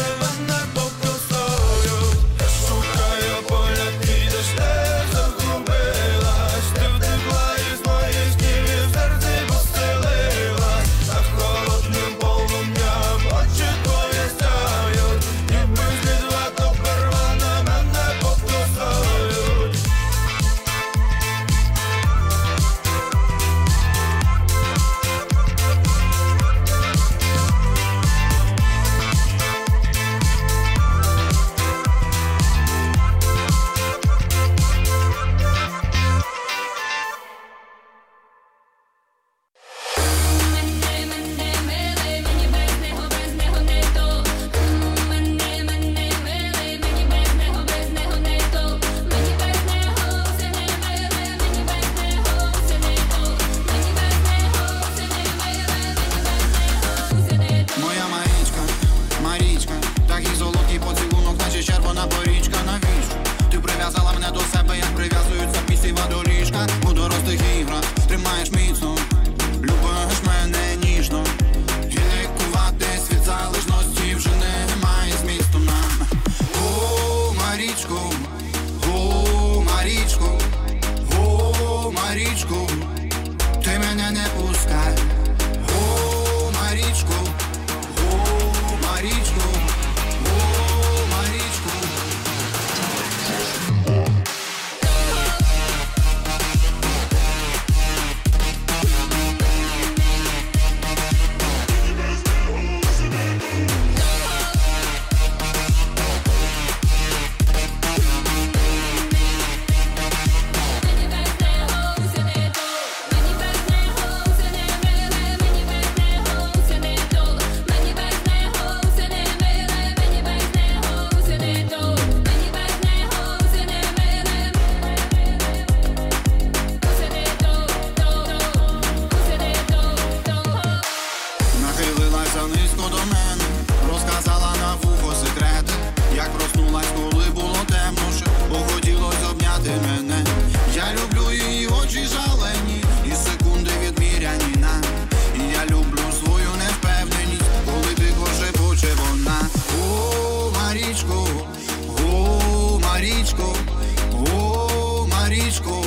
blisko,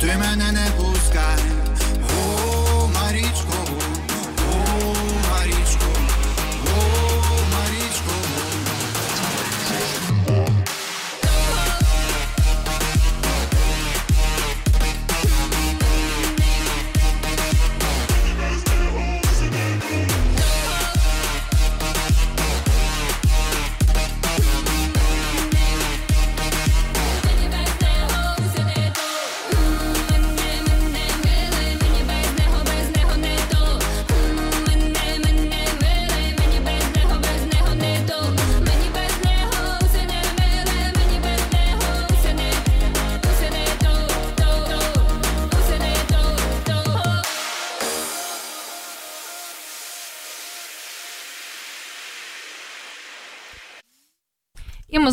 ty mnie nie puszczaj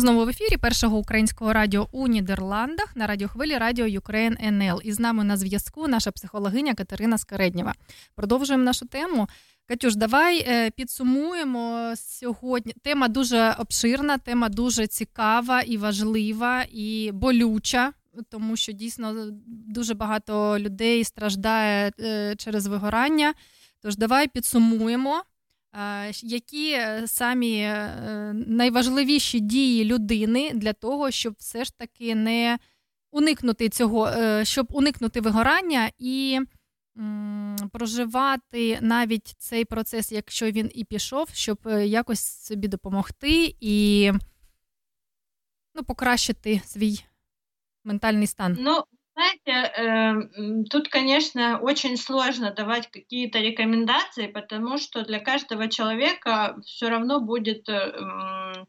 знову в ефірі першого українського радіо у Нідерландах на радіохвилі Радіо Юкрейн НЛ. І з нами на зв'язку наша психологиня Катерина Скареднєва. Продовжуємо нашу тему. Катюш, давай е, підсумуємо сьогодні. Тема дуже обширна, тема дуже цікава і важлива, і болюча, тому що дійсно дуже багато людей страждає е, через вигорання. Тож давай підсумуємо. Які е, самі е, найважливіші дії людини для того, щоб все ж таки не уникнути цього, е, щоб уникнути вигорання і проживати навіть цей процес, якщо він і пішов, щоб якось собі допомогти і ну, покращити свій ментальний стан? Ну, знаете, э, тут, конечно, очень сложно давать какие-то рекомендации, потому что для каждого человека все равно будет э, м,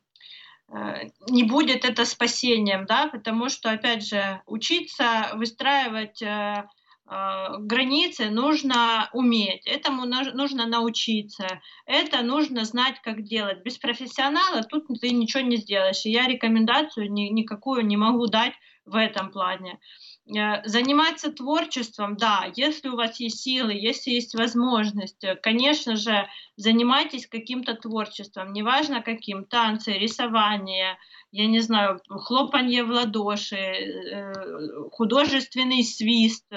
э, не будет это спасением, да, потому что, опять же, учиться выстраивать э, э, границы нужно уметь, этому нужно научиться, это нужно знать, как делать. Без профессионала тут ты ничего не сделаешь. И я рекомендацию ни- никакую не могу дать в этом плане. Заниматься творчеством, да, если у вас есть силы, если есть возможность, э, конечно же, занимайтесь каким-то творчеством, неважно каким, танцы, рисование, я не знаю, хлопанье в ладоши, э, художественный свист,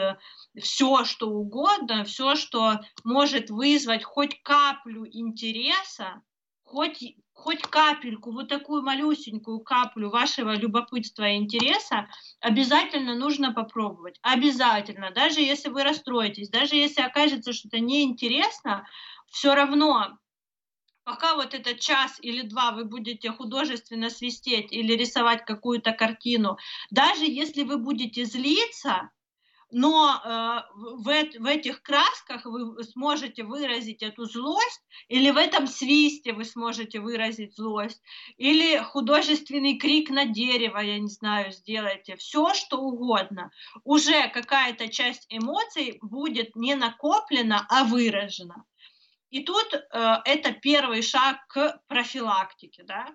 все что угодно, все, что может вызвать хоть каплю интереса, хоть, хоть капельку, вот такую малюсенькую каплю вашего любопытства и интереса, обязательно нужно попробовать. Обязательно. Даже если вы расстроитесь, даже если окажется, что это неинтересно, все равно пока вот этот час или два вы будете художественно свистеть или рисовать какую-то картину, даже если вы будете злиться, но э, в, в этих красках вы сможете выразить эту злость, или в этом свисте вы сможете выразить злость, или художественный крик на дерево, я не знаю, сделайте, все что угодно. Уже какая-то часть эмоций будет не накоплена, а выражена. И тут э, это первый шаг к профилактике, да.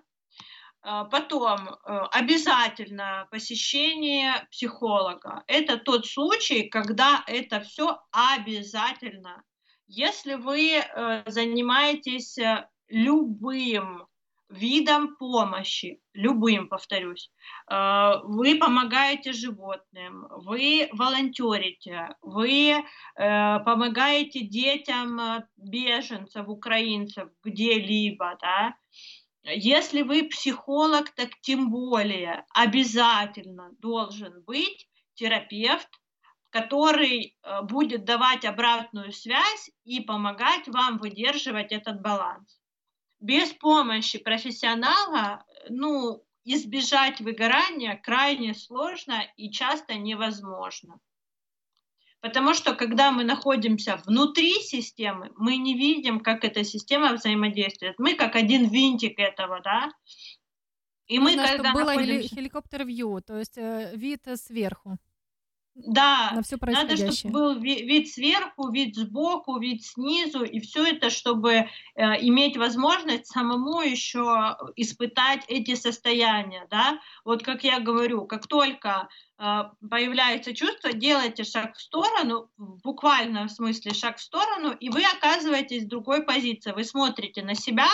Э, Потом э, обязательно посещение психолога. Это тот случай, когда это все обязательно. Если вы э, занимаетесь э, любым видом помощи, любым, повторюсь, вы помогаете животным, вы волонтерите, вы помогаете детям беженцев, украинцев где-либо, да, если вы психолог, так тем более обязательно должен быть терапевт, который э, будет давать обратную связь и помогать вам выдерживать этот баланс. Без помощи профессионала, ну, избежать выгорания крайне сложно и часто невозможно. Потому что когда мы находимся внутри системы, мы не видим, как эта система взаимодействует. Мы как один винтик этого, да. И мы, Нужно, когда чтобы было находимся... хеликоптер-вью, то есть э, вид сверху Да, на все Надо, чтобы был ви- вид сверху, вид сбоку, вид снизу, и все это, чтобы э, иметь возможность самому еще испытать эти состояния, да. Вот как я говорю, как только э, появляется чувство, делайте шаг в сторону, в буквальном смысле шаг в сторону, и вы оказываетесь в другой позиции. Вы смотрите на себя,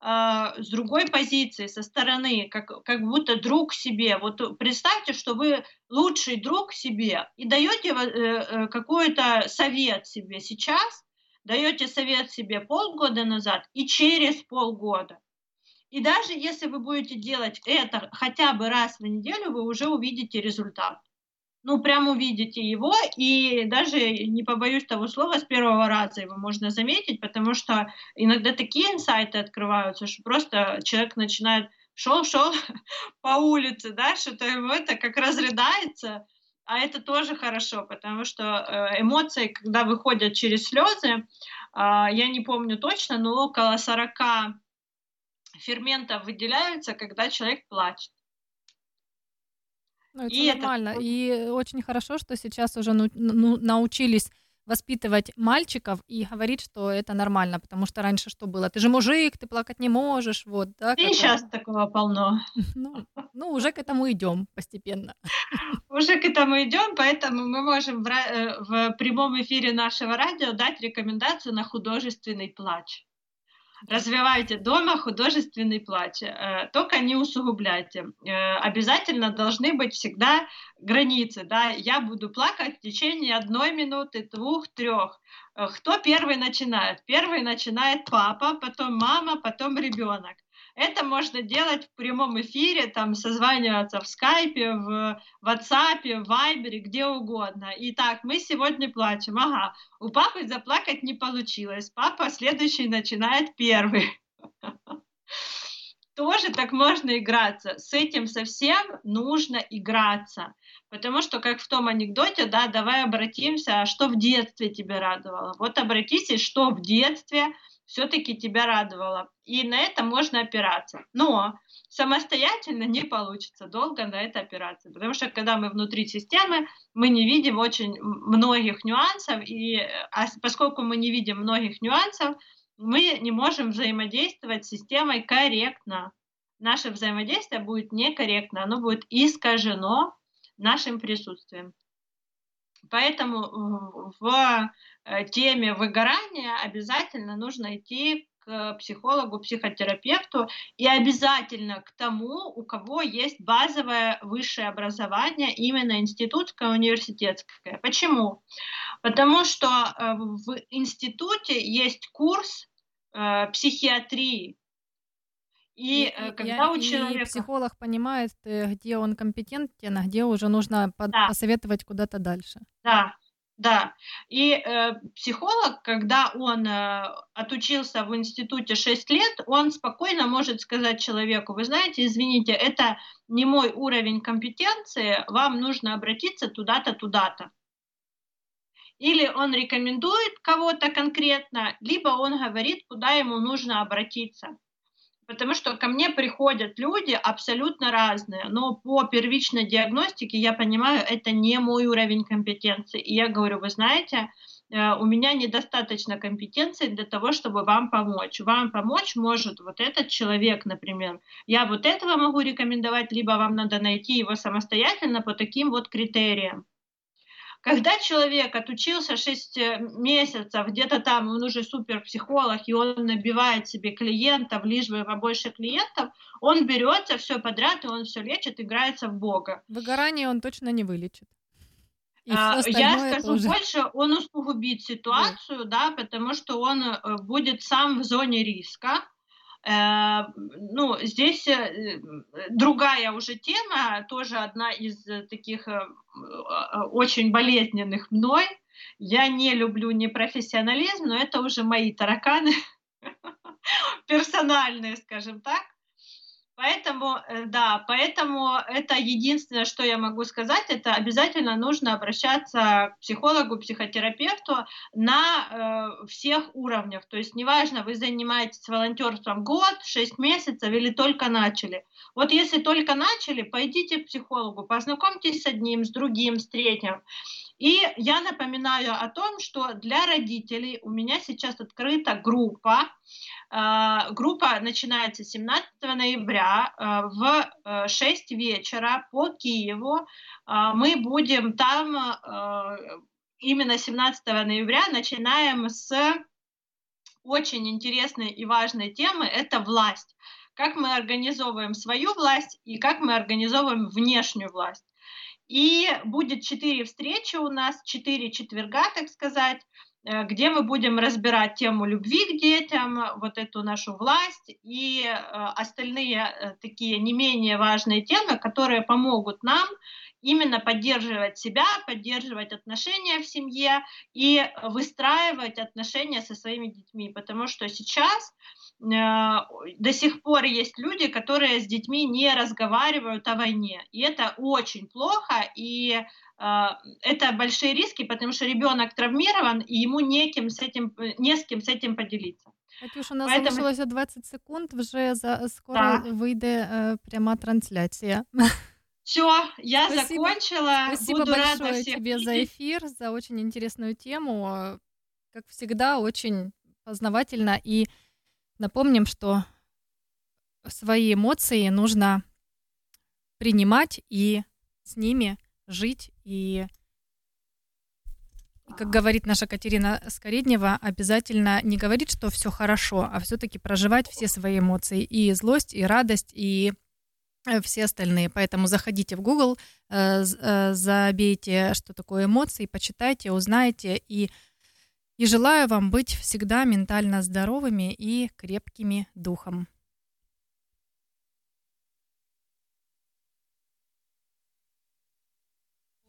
с другой позиции, со стороны, как, как будто друг себе. Вот представьте, что вы лучший друг себе и даете э, э, какой-то совет себе сейчас, даете совет себе полгода назад и через полгода. И даже если вы будете делать это хотя бы раз в неделю, вы уже увидите результат. Ну, прям увидите его, и даже не побоюсь того слова, с первого раза его можно заметить, потому что иногда такие инсайты открываются, что просто человек начинает шел-шел по улице, да, что-то ему это как разрыдается, а это тоже хорошо, потому что э, эмоции, когда выходят через слезы, а, я не помню точно, но около 40 ферментов выделяются, когда человек плачет. Ну, это и нормально. Это... И очень хорошо, что сейчас уже ну, ну, научились воспитывать мальчиков и говорить, что это нормально, потому что раньше что было? Ты же мужик, ты плакать не можешь, вот, да? И сейчас такого полно. Ну, ну, уже к этому идем постепенно. Уже к этому идем, поэтому мы можем в, э, в прямом эфире нашего радио дать рекомендацию на художественный плач. Развивайте дома художественный плач, э, только не усугубляйте. Э, обязательно должны быть всегда границы. Да? Я буду плакать в течение одной минуты, двух, трех. Э, кто первый начинает? Первый начинает папа, потом мама, потом ребенок. Это можно делать в прямом эфире, там созваниваться в скайпе, в ватсапе, в вайбере, где угодно. Итак, мы сегодня плачем. Ага, у папы заплакать не получилось. Папа следующий начинает первый. Тоже так можно играться. С этим совсем нужно играться. Потому что, как в том анекдоте, да, давай обратимся, а что в детстве тебя радовало. Вот обратитесь, что в детстве все-таки тебя радовало. И на это можно опираться. Но самостоятельно не получится долго на это опираться. Потому что когда мы внутри системы, мы не видим очень многих нюансов. И а поскольку мы не видим многих нюансов, мы не можем взаимодействовать с системой корректно. Наше взаимодействие будет некорректно, оно будет искажено нашим присутствием. Поэтому в теме выгорания обязательно нужно идти к психологу, психотерапевту и обязательно к тому, у кого есть базовое высшее образование, именно институтское, университетское. Почему? Потому что э, в институте есть курс э, психиатрии, и, и когда я, у человека... И психолог понимает, где он компетентен, а где уже нужно да. посоветовать куда-то дальше. Да, да, и э, психолог, когда он э, отучился в институте 6 лет, он спокойно может сказать человеку, вы знаете, извините, это не мой уровень компетенции, вам нужно обратиться туда-то, туда-то. Или он рекомендует кого-то конкретно, либо он говорит, куда ему нужно обратиться. Потому что ко мне приходят люди абсолютно разные, но по первичной диагностике я понимаю, это не мой уровень компетенции. И я говорю, вы знаете, э, у меня недостаточно компетенции для того, чтобы вам помочь. Вам помочь может вот этот человек, например. Я вот этого могу рекомендовать, либо вам надо найти его самостоятельно по таким вот критериям. Когда человек отучился 6 э, месяцев, где-то там он уже суперпсихолог, и он набивает себе клиентов, лишь бы побольше клиентов, он берется все подряд, и он все лечит, играется в Бога. Выгорание он точно не вылечит. А, я скажу уже... больше, он усугубит ситуацию, да. да, потому что он э, будет сам в зоне риска, ну, здесь э, другая уже тема, тоже одна из таких э, очень болезненных мной. Я не люблю непрофессионализм, но это уже мои тараканы персональные, скажем так. Поэтому, э, да, поэтому это единственное, что я могу сказать, это обязательно нужно обращаться к психологу, психотерапевту на э, всех уровнях. То есть неважно, вы занимаетесь волонтерством год, шесть месяцев или только начали. Вот если только начали, пойдите к психологу, познакомьтесь с одним, с другим, с третьим. И я напоминаю о том, что для родителей у меня сейчас открыта группа. Э, группа начинается 17 ноября э, в 6 э, вечера по Киеву. Мы будем там именно 17 ноября, начинаем с очень интересной и важной темы – это власть. Как мы организовываем свою власть и как мы организовываем внешнюю власть. И будет четыре встречи у нас, четыре четверга, так сказать, э, где мы будем разбирать тему любви к детям, вот эту нашу власть и э, остальные э, такие не менее важные темы, которые помогут нам именно поддерживать себя, поддерживать отношения в семье и выстраивать отношения со своими детьми, потому что сейчас до сих пор есть люди, которые с детьми не разговаривают о войне, и это очень плохо, и э, это большие риски, потому что ребенок травмирован, и ему неким с этим, не с кем с этим поделиться. Катюш, у нас Поэтому- залишилося 20 секунд, вже за скоро Так. вийде е, пряма трансляція. Все, я Спасибо. закончила. Спасибо Буду рада большое всех тебе за видеть. эфир, за очень интересную тему. Э, Как всегда, очень познавательно. И напомним, что свои эмоции нужно принимать и с ними жить. И, как говорит наша Катерина Скореднева, обязательно не говорить, что все хорошо, а все-таки проживать все свои эмоции. И злость, и радость, и э, все остальные. Поэтому заходите в Google, э, э, забейте, что такое эмоции, почитайте, узнаете. И, и желаю вам быть всегда ментально здоровыми и крепкими духом.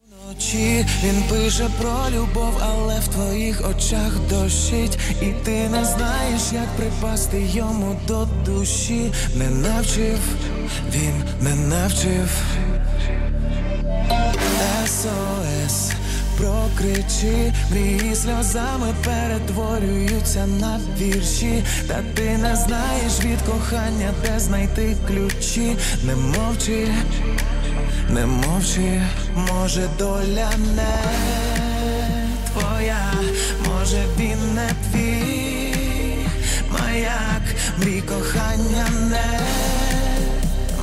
Вночі він пише про любов, але в твоїх очах дощить, і ти не знаєш, як припасти йому до душі. Не навчив, він не навчив. СОС прокричи, мрії сльозами перетворюються на вірші, та ти не знаєш від кохання, де знайти ключі, не мовчи. Не мовчи, може доля не твоя, може він не твій. Маяк, мрій кохання не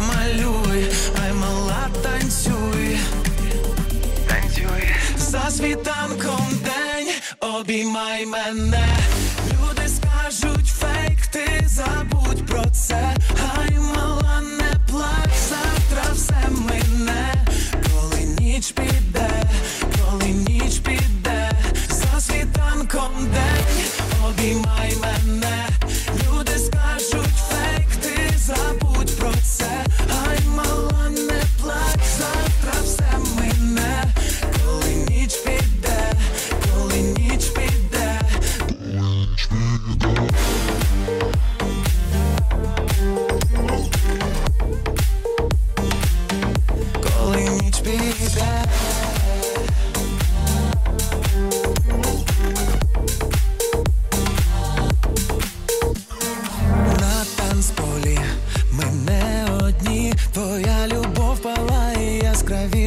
малюй, ай мала танцюй, за світанком день, обіймай мене, люди скажуть фейк, ти забудь про це, ай мала не плач, завтра все мине, коли ніч піде, коли ніч піде, за світанком день, обіймай мене, люди скажуть фейк, ти забудь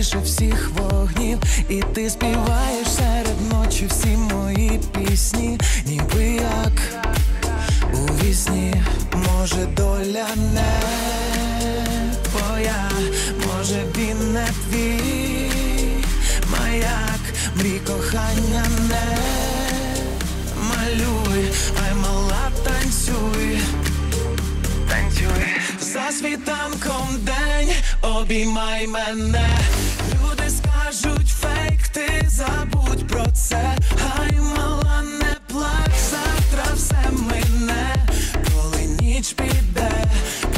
яскравіше всіх вогнів, і ти співаєш серед ночі всі мої пісні, ніби як у вісні, може доля не твоя, може він не твій. Маяк, мрій кохання не малюй, ай мала танцюй. За світанком день, обіймай мене, люди скажуть фейк, ти забудь про це, ай мала не плач, завтра все мине, коли ніч піде,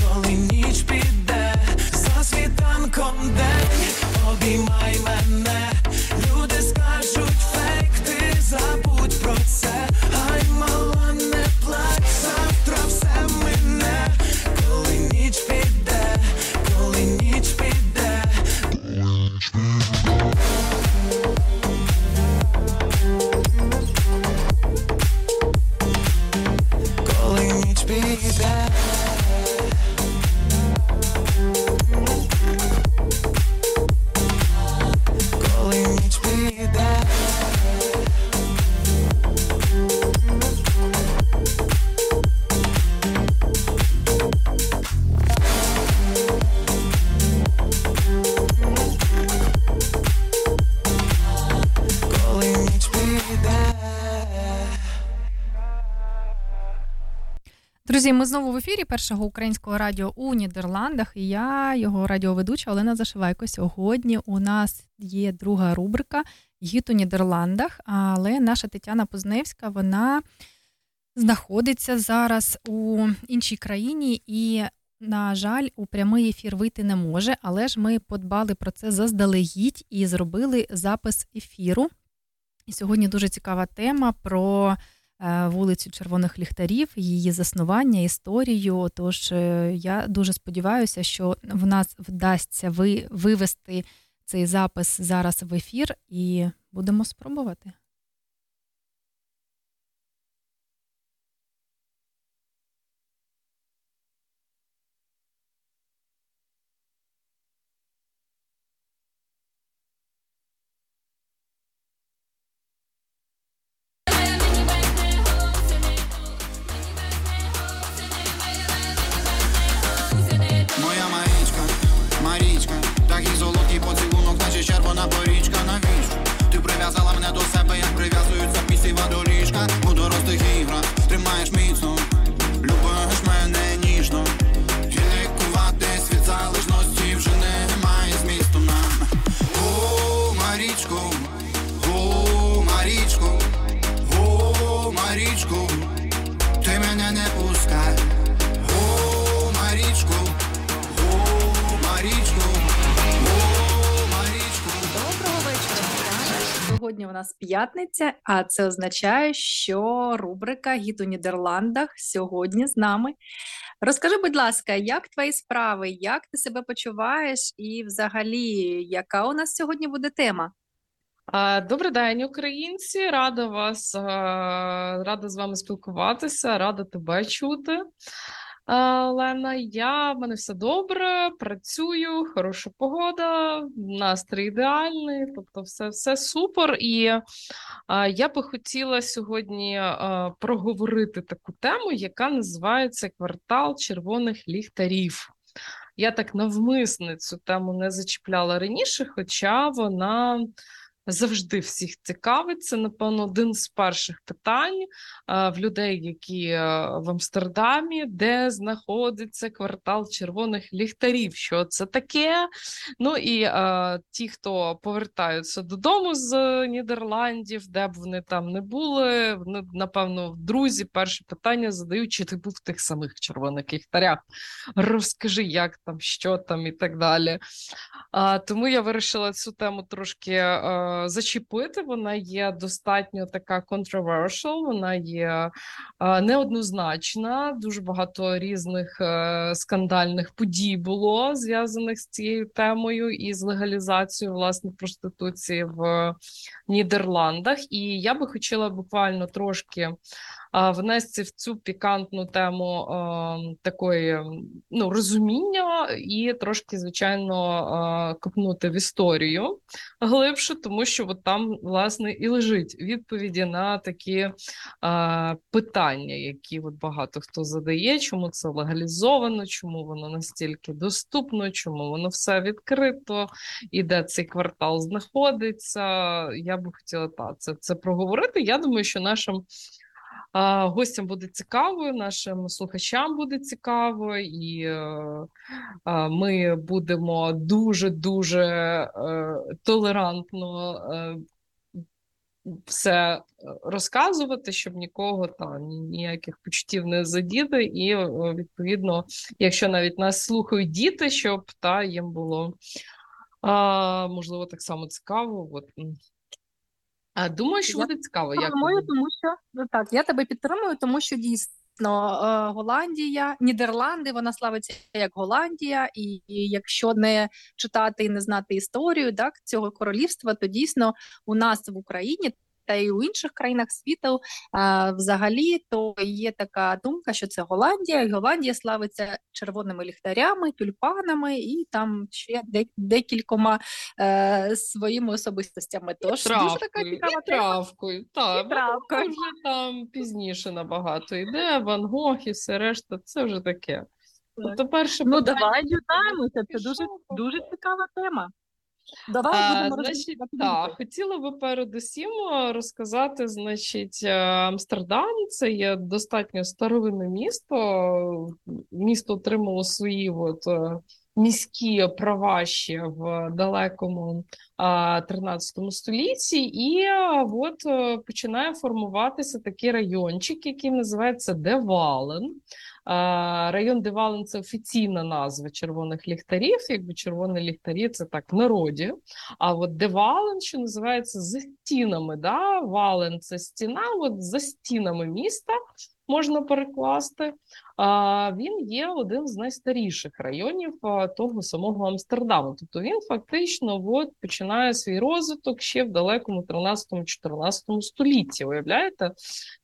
коли ніч піде, за світанком день, обіймай мене, люди скажуть фейк, ти забудь про це, Друзі, ми знову в ефірі першого українського радіо у Нідерландах. І я, його радіоведуча Олена Зашивайко. Сьогодні у нас є друга рубрика «Гід у Нідерландах. Але наша Тетяна Позневська вона знаходиться зараз у іншій країні і. На жаль, у прямий ефір вийти не може, але ж ми подбали про це заздалегідь і зробили запис ефіру. І сьогодні дуже цікава тема про вулицю Червоних ліхтарів, її заснування, історію. Тож е, я дуже сподіваюся, що в нас вдасться вивести цей запис зараз в ефір, і будемо спробувати. П'ятниця, а це означає, що рубрика Гід у Нідерландах сьогодні з нами. Розкажи, будь ласка, як твої справи, як ти себе почуваєш, і взагалі, яка у нас сьогодні буде тема? Добрий день, українці. Рада вас, рада з вами спілкуватися, рада тебе чути. Лена, я в мене все добре, працюю, хороша погода, настрій ідеальний, тобто, все все супер. І а, я би хотіла сьогодні а, проговорити таку тему, яка називається квартал червоних ліхтарів. Я так навмисне цю тему не зачіпляла раніше, хоча вона завжди всіх цікавить. Це, напевно, один з перших питань в людей, які в Амстердамі, де знаходиться квартал червоних ліхтарів. Що це таке? Ну і а, ті, хто повертаються додому з Нідерландів, де б вони там не були, вони, напевно, друзі, перше питання задають, чи ти був в тих самих червоних ліхтарях. Розкажи, як там, що там і так далі. А, Тому я вирішила цю тему трошки. А, зачепити. Вона є достатньо така controversial, вона є неоднозначна. Дуже багато різних е, скандальних подій було зв'язаних з цією темою і з легалізацією власне проституції в Нідерландах. І я би хотіла буквально трошки внести в цю пікантну тему такої ну, розуміння і трошки, звичайно, копнути в історію глибше, тому що от там, власне, і лежить відповіді на такі питання, які от багато хто задає, чому це легалізовано, чому воно настільки доступно, чому воно все відкрито, і де цей квартал знаходиться. Я би хотіла та, це, це проговорити. Я думаю, що нашим. Гостям буде цікаво, нашим слухачам буде цікаво, і е, ми будемо дуже дуже толерантно е, все розказувати, щоб нікого там ніяких почуттів не задіти. І відповідно, якщо навіть нас слухають діти, щоб та їм було можливо так само цікаво. От а, Думаю, що Я буде цікаво. Як тому що ну, так, я тебе підтримую, тому що дійсно е, Голландія, Нідерланди, вона славиться як Голландія, і якщо не читати і не знати історію так, цього королівства, то дійсно у нас в Україні та й у інших країнах світу взагалі то є така думка, що це Голландія, і Голландія славиться червоними ліхтарями, тюльпанами і там ще декількома е, своїми особистостями. Тож травкою, дуже така цікава і травкою. Так, травкою. вже там пізніше набагато йде, Ван Гог і все решта, це вже таке. Тобто перше Ну давай дізнаємося, це дуже дуже цікава тема. Давай А, будемо значить, так, хотіла би передусім е, розказати, значить, е, Амстердам це є достатньо старовинне місто. Місто отримало свої от, е, міські права ще в далекому 13 столітті, і от починає формуватися такий райончик, який називається Девален. Район Девален це офіційна назва червоних ліхтарів. Якби червоні ліхтарі це так в народі. А от де вален, що називається за стінами, да? вален це стіна, от за стінами міста можна перекласти. Він є один з найстаріших районів того самого Амстердаму. Тобто він фактично от, починає свій розвиток ще в далекому 13-14 столітті. Уявляєте?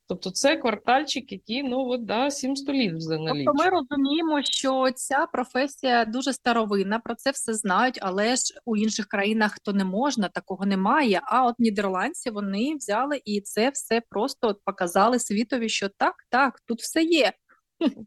Тобто це квартальчик, який ну от да, 7 століть вже Тобто ми розуміємо, що ця професія дуже старовинна, про це все знають, але ж у інших країнах то не можна, такого немає. А от нідерландці вони взяли і це все просто от показали світові, що так, так, тут все є.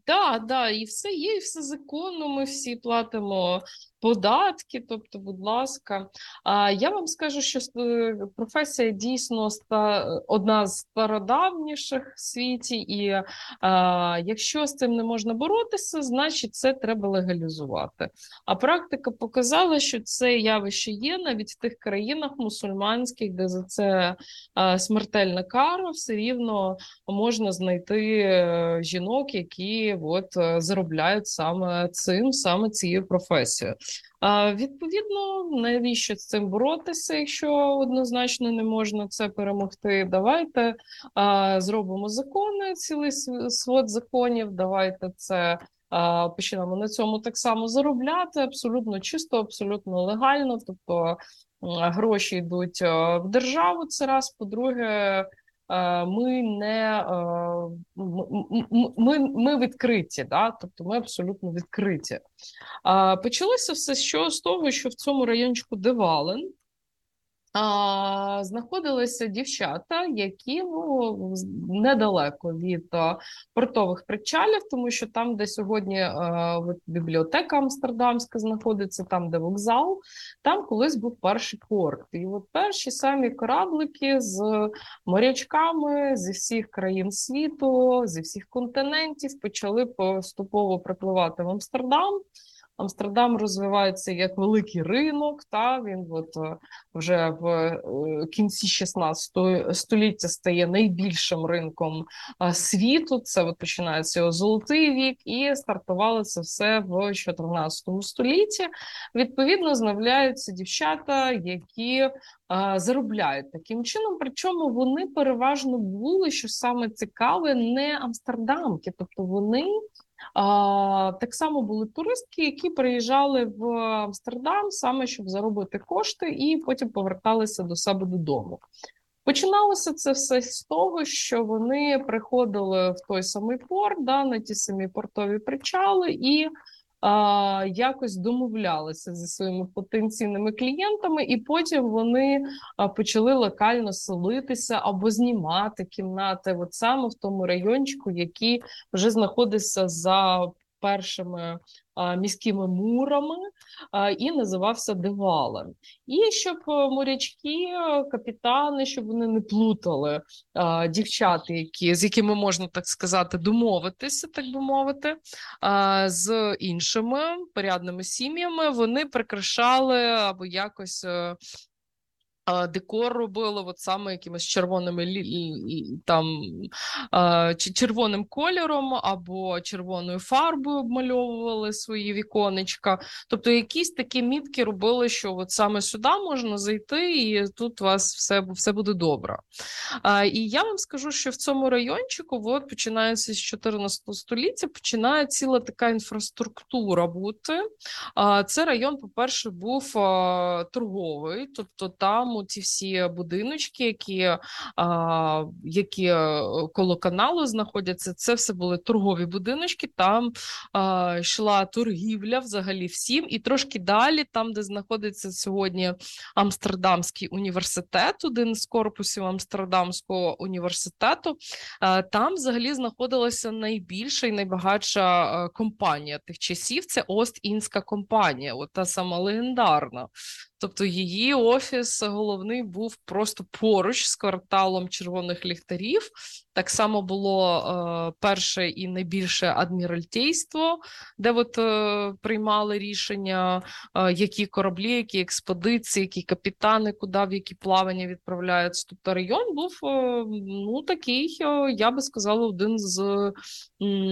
Так, да, і все є, і все законно. Ми всі платимо податки. Тобто, будь ласка, а я вам скажу, що е, професія дійсно ста одна з стародавніших в світі, і а, якщо з цим не можна боротися, значить це треба легалізувати. А практика показала, що це явище є навіть в тих країнах мусульманських, де за це а, смертельна кара, все рівно можна знайти е, жінок, які от е, заробляють саме цим, саме цією професією. Відповідно, навіщо з цим боротися, якщо однозначно не можна це перемогти? Давайте зробимо закони, цілий св- свод законів. Давайте це. Почнемо на цьому так само заробляти абсолютно чисто, абсолютно легально. Тобто гроші йдуть в державу. Це раз. По-друге, ми не е, м- ми, ми відкриті, да? тобто ми абсолютно відкриті. Почалося все що з того, що в цьому райончику Девален знаходилися дівчата, які ну недалеко від а, портових причалів, тому що там, де сьогодні а, бібліотека Амстердамська знаходиться, там, де вокзал, там колись був перший порт. І от перші самі кораблики з морячками зі всіх країн світу, зі всіх континентів почали поступово припливати в Амстердам. Амстердам розвивається як великий ринок. Та він от е, вже в е, кінці 16 століття стає найбільшим ринком е, світу. Це от починається його золотий вік, і стартувало це все в 14 столітті. Відповідно, з'являються дівчата, які заробляють таким чином. Причому вони переважно були, що саме цікаве, не амстердамки, тобто вони. А, так само були туристки, які приїжджали в Амстердам саме щоб заробити кошти, і потім поверталися до себе додому. Починалося це все з того, що вони приходили в той самий порт, да, на ті самі портові причали, і якось домовлялися зі своїми потенційними клієнтами, і потім вони почали локально селитися або знімати кімнати, от саме в тому райончику, який вже знаходиться за першими міськими мурами і називався Девалем. І щоб е, морячки, е, капітани, щоб вони не плутали а, дівчат, які, з якими можна так сказати, домовитися, так би мовити, з іншими порядними сім'ями, вони прикрашали або якось. Декор робили от саме якимись червоними там червоним кольором або червоною фарбою обмальовували свої віконечка. Тобто якісь такі мітки робили, що от саме сюди можна зайти, і тут у вас все, все буде добре. І я вам скажу, що в цьому райончику, от починається з 14 століття, починає ціла така інфраструктура бути. Це район, по-перше, був торговий, тобто там ці всі будиночки, які, а, які е, коло каналу знаходяться, це все були торгові будиночки. Там а, йшла торгівля взагалі всім, і трошки далі, там, де знаходиться сьогодні Амстердамський університет, один з корпусів Амстердамського університету, а, там взагалі знаходилася найбільша і найбагатша е, компанія тих часів. Це Ост-Індська компанія, от та сама легендарна. Тобто її офіс головний був просто поруч з кварталом червоних ліхтарів. Так само було е, перше і найбільше адміральтейство, де от е, приймали рішення, е, які кораблі, які експедиції, які капітани, куди в які плавання відправляються. Тобто район був е, ну такий, е, я би сказала, один з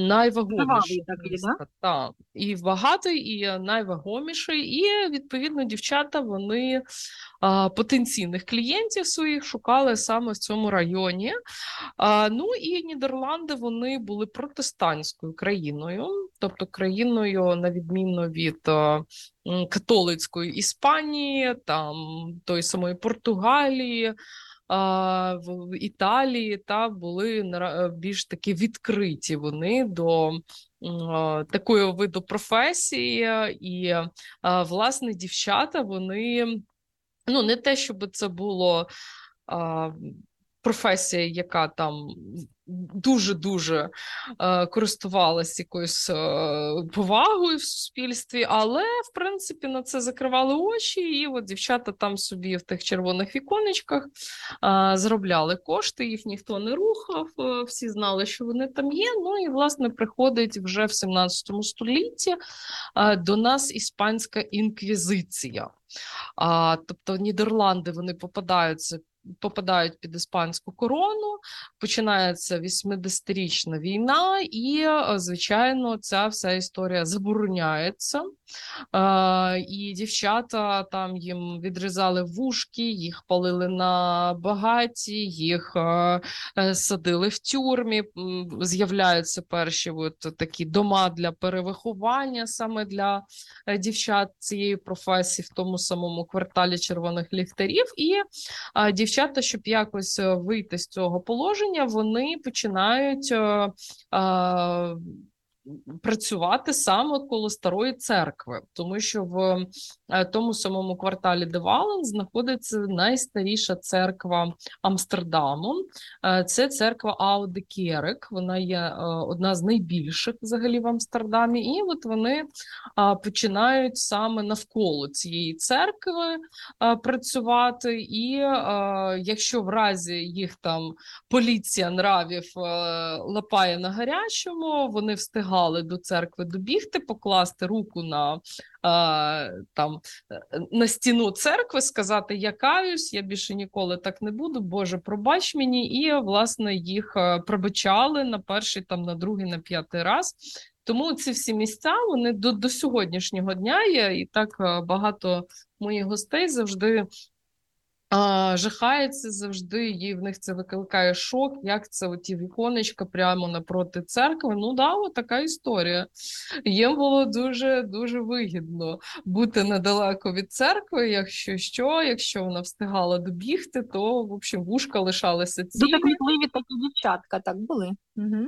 найвагоміших. такий, да? Так, і багатий, і найвагоміший. І відповідно дівчата вони а, потенційних клієнтів своїх шукали саме в цьому районі. А, Ну і Нідерланди вони були протестантською країною, тобто країною, на відміну від а, католицької Іспанії, там той самої Португалії. В Італії та були більш такі відкриті вони до такої виду професії, і власне дівчата вони ну не те, щоб це було професія, яка там дуже дуже е, користувалась якоюсь е, повагою в суспільстві, але в принципі на це закривали очі, і от дівчата там собі в тих червоних віконечках е, заробляли кошти, їх ніхто не рухав, е, всі знали, що вони там є. Ну і власне приходить вже в 17 столітті е, до нас іспанська інквізиція. А, Тобто Нідерланди вони попадаються попадають під іспанську корону, починається 80-річна війна, і, е, звичайно, ця вся історія забороняється. Е, І дівчата там їм відрізали вушки, їх палили на багаті, їх е, садили в тюрмі. З'являються перші от такі дома для перевиховання саме для дівчат цієї професії в тому самому кварталі червоних ліхтарів. І е, дівчата, щоб якось е, вийти з цього положення, вони починають. Е, працювати саме коло старої церкви, тому що в тому самому кварталі Девален знаходиться найстаріша церква Амстердаму. Е, це церква Ауде Керек. Вона є е, одна з найбільших взагалі в Амстердамі, і от вони починають саме навколо цієї церкви працювати. І якщо в разі їх там поліція нравів лапає на гарячому, вони встигали до церкви добігти, покласти руку на там на стіну церкви, сказати: Я каюсь, я більше ніколи так не буду. Боже, пробач мені, і власне їх пробачали на перший, там на другий, на п'ятий раз. Тому ці всі місця вони до до сьогоднішнього дня є, і так багато моїх гостей завжди а, Жахається завжди, і в них це викликає шок. Як це оті віконечка прямо напроти церкви? Ну да, от така історія. Їм було дуже дуже вигідно бути недалеко від церкви. Якщо що, якщо вона встигала добігти, то в общем вушка лишалися цілі. Дуже кмітливі такі дівчатка, так були. Угу.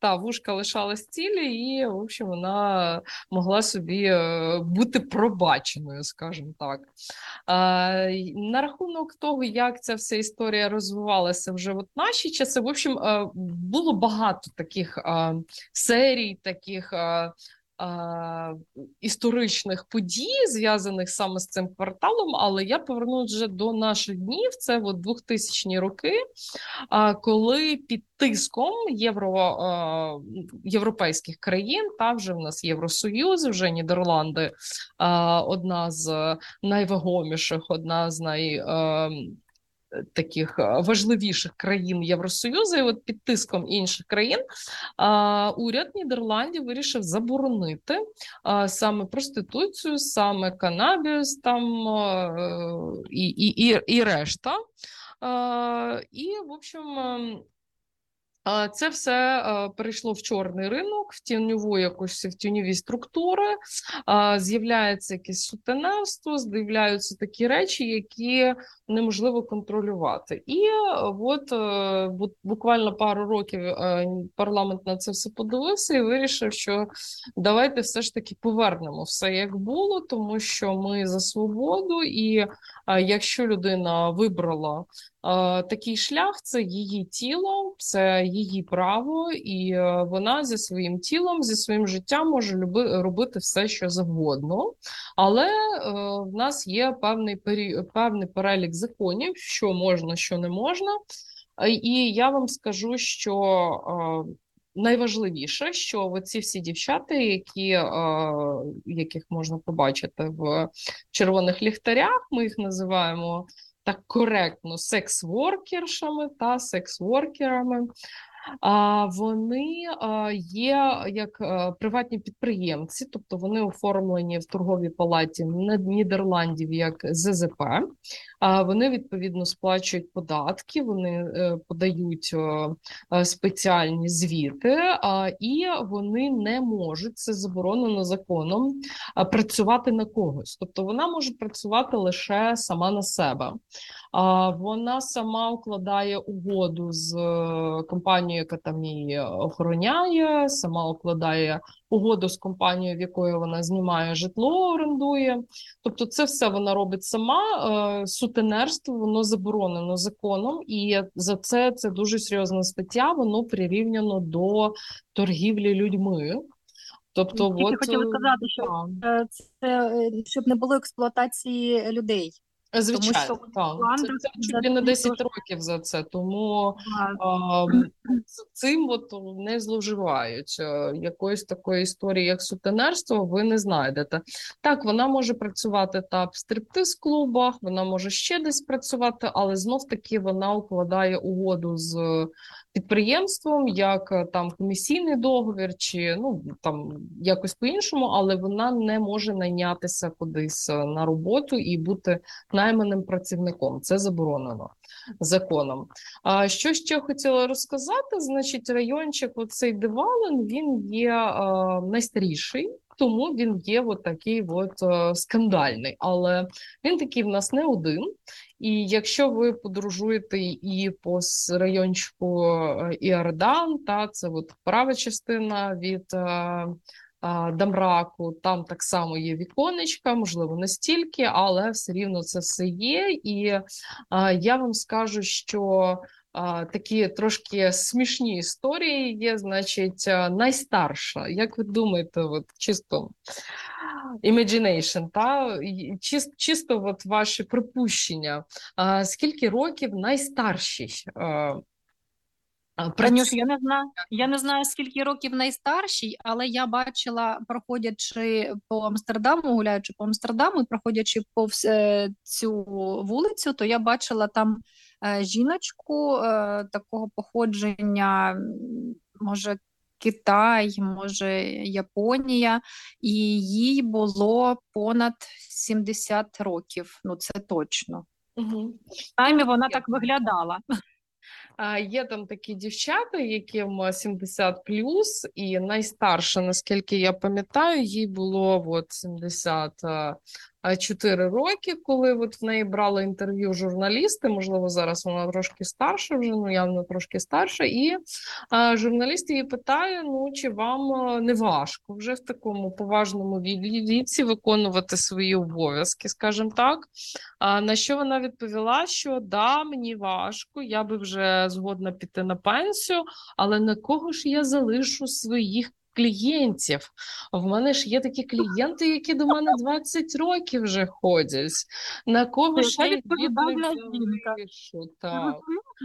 Та вушка лишалась цілі, і в общем, вона могла собі е, бути пробаченою, скажімо так. На рахунок того, як ця вся історія розвивалася вже в наші часи, в общем, е, було багато таких серій, таких історичних подій, зв'язаних саме з цим кварталом, але я повернусь вже до наших днів. Це от 2000-ні роки, коли під тиском євро, європейських країн, та вже в нас Євросоюз, вже Нідерланди одна з найвагоміших, одна з най таких е, важливіших країн Євросоюзу, і от під тиском інших країн уряд Нідерландів вирішив заборонити саме проституцію, саме канабіс там е, і, і, і, і решта. І, в общем, ем, це все перейшло в чорний ринок, в тіньову якусь в тіньові структури, з'являється якесь сутеневство, з'являються такі речі, які неможливо контролювати. І от е, буквально пару років е, парламент на це все подивився і вирішив, що давайте все ж таки повернемо все як було, тому що ми за свободу, і якщо людина вибрала Такий шлях це її тіло, це її право, і е, вона зі своїм тілом, зі своїм життям може люби, робити все, що завгодно. Але е, в нас є певний певний перелік законів, що можна, що не можна. І я вам скажу, що е, найважливіше, що оці всі дівчата, які, е, яких можна побачити в червоних ліхтарях, ми їх називаємо так коректно секс-воркершами та секс-воркерами. Вони є як приватні підприємці, тобто вони оформлені в торговій палаті Нідерландів як ЗЗП. Вони відповідно сплачують податки, вони е, подають е, спеціальні звіти, і вони не можуть це заборонено законом працювати на когось. Тобто вона може працювати лише сама на себе. Вона сама укладає угоду з компанією, яка там її охороняє, сама укладає угоду з компанією, в якої вона знімає житло, орендує. Тобто, це все вона робить сама. Е, сутенерство воно заборонено законом, і за це це дуже серйозна стаття. Воно прирівняно до торгівлі людьми. Тобто, от, хотіла сказати, що е, це щоб не було експлуатації людей. Звичайно, тому, що так. Це, це чуть на 10 років за це, тому а, цим от не зловживають. Якоїсь такої історії, як сутенерство, ви не знайдете. Так, вона може працювати та в стриптиз-клубах, вона може ще десь працювати, але знов таки вона укладає угоду з підприємством, як там комісійний договір, чи ну там якось по-іншому, але вона не може найнятися кудись на роботу і бути найманим працівником. Це заборонено законом. А що ще хотіла розказати? Значить, райончик, оцей Девален, він є а, найстаріший. Тому він є от такий от е, скандальний, але він такий в нас не один. І якщо ви подорожуєте і по райончику е, Іордан, та це от права частина від е, Дамраку, там так само є віконечка, можливо, не стільки, але все рівно це все є. І а, я вам скажу, що а, такі трошки смішні історії є, значить, найстарша. Як ви думаєте, от чисто imagination, та чисто, чисто от ваші припущення, а, скільки років найстаршій? А, Танюш, я не знаю. Я не знаю, скільки років найстаршій, але я бачила, проходячи по Амстердаму, гуляючи по Амстердаму, і проходячи повз е, цю вулицю, то я бачила там е, жіночку е, такого походження, може, Китай, може, Японія, і їй було понад 70 років. Ну, це точно. Угу. Таймі вона так виглядала. Є там такі дівчата, яким 70 плюс, і найстарша, наскільки я пам'ятаю, їй було от 70 4 роки, коли от в неї брали інтерв'ю журналісти. Можливо, зараз вона трошки старша, вже ну явно трошки старша. І а, журналіст її питає: ну чи вам не важко вже в такому поважному віці виконувати свої обов'язки, скажімо так. А на що вона відповіла? Що да, мені важко, я би вже згодна піти на пенсію, але на кого ж я залишу своїх клієнтів. В мене ж є такі клієнти, які до мене 20 років вже ходять. На кого ж я відповідальна жінка? Так.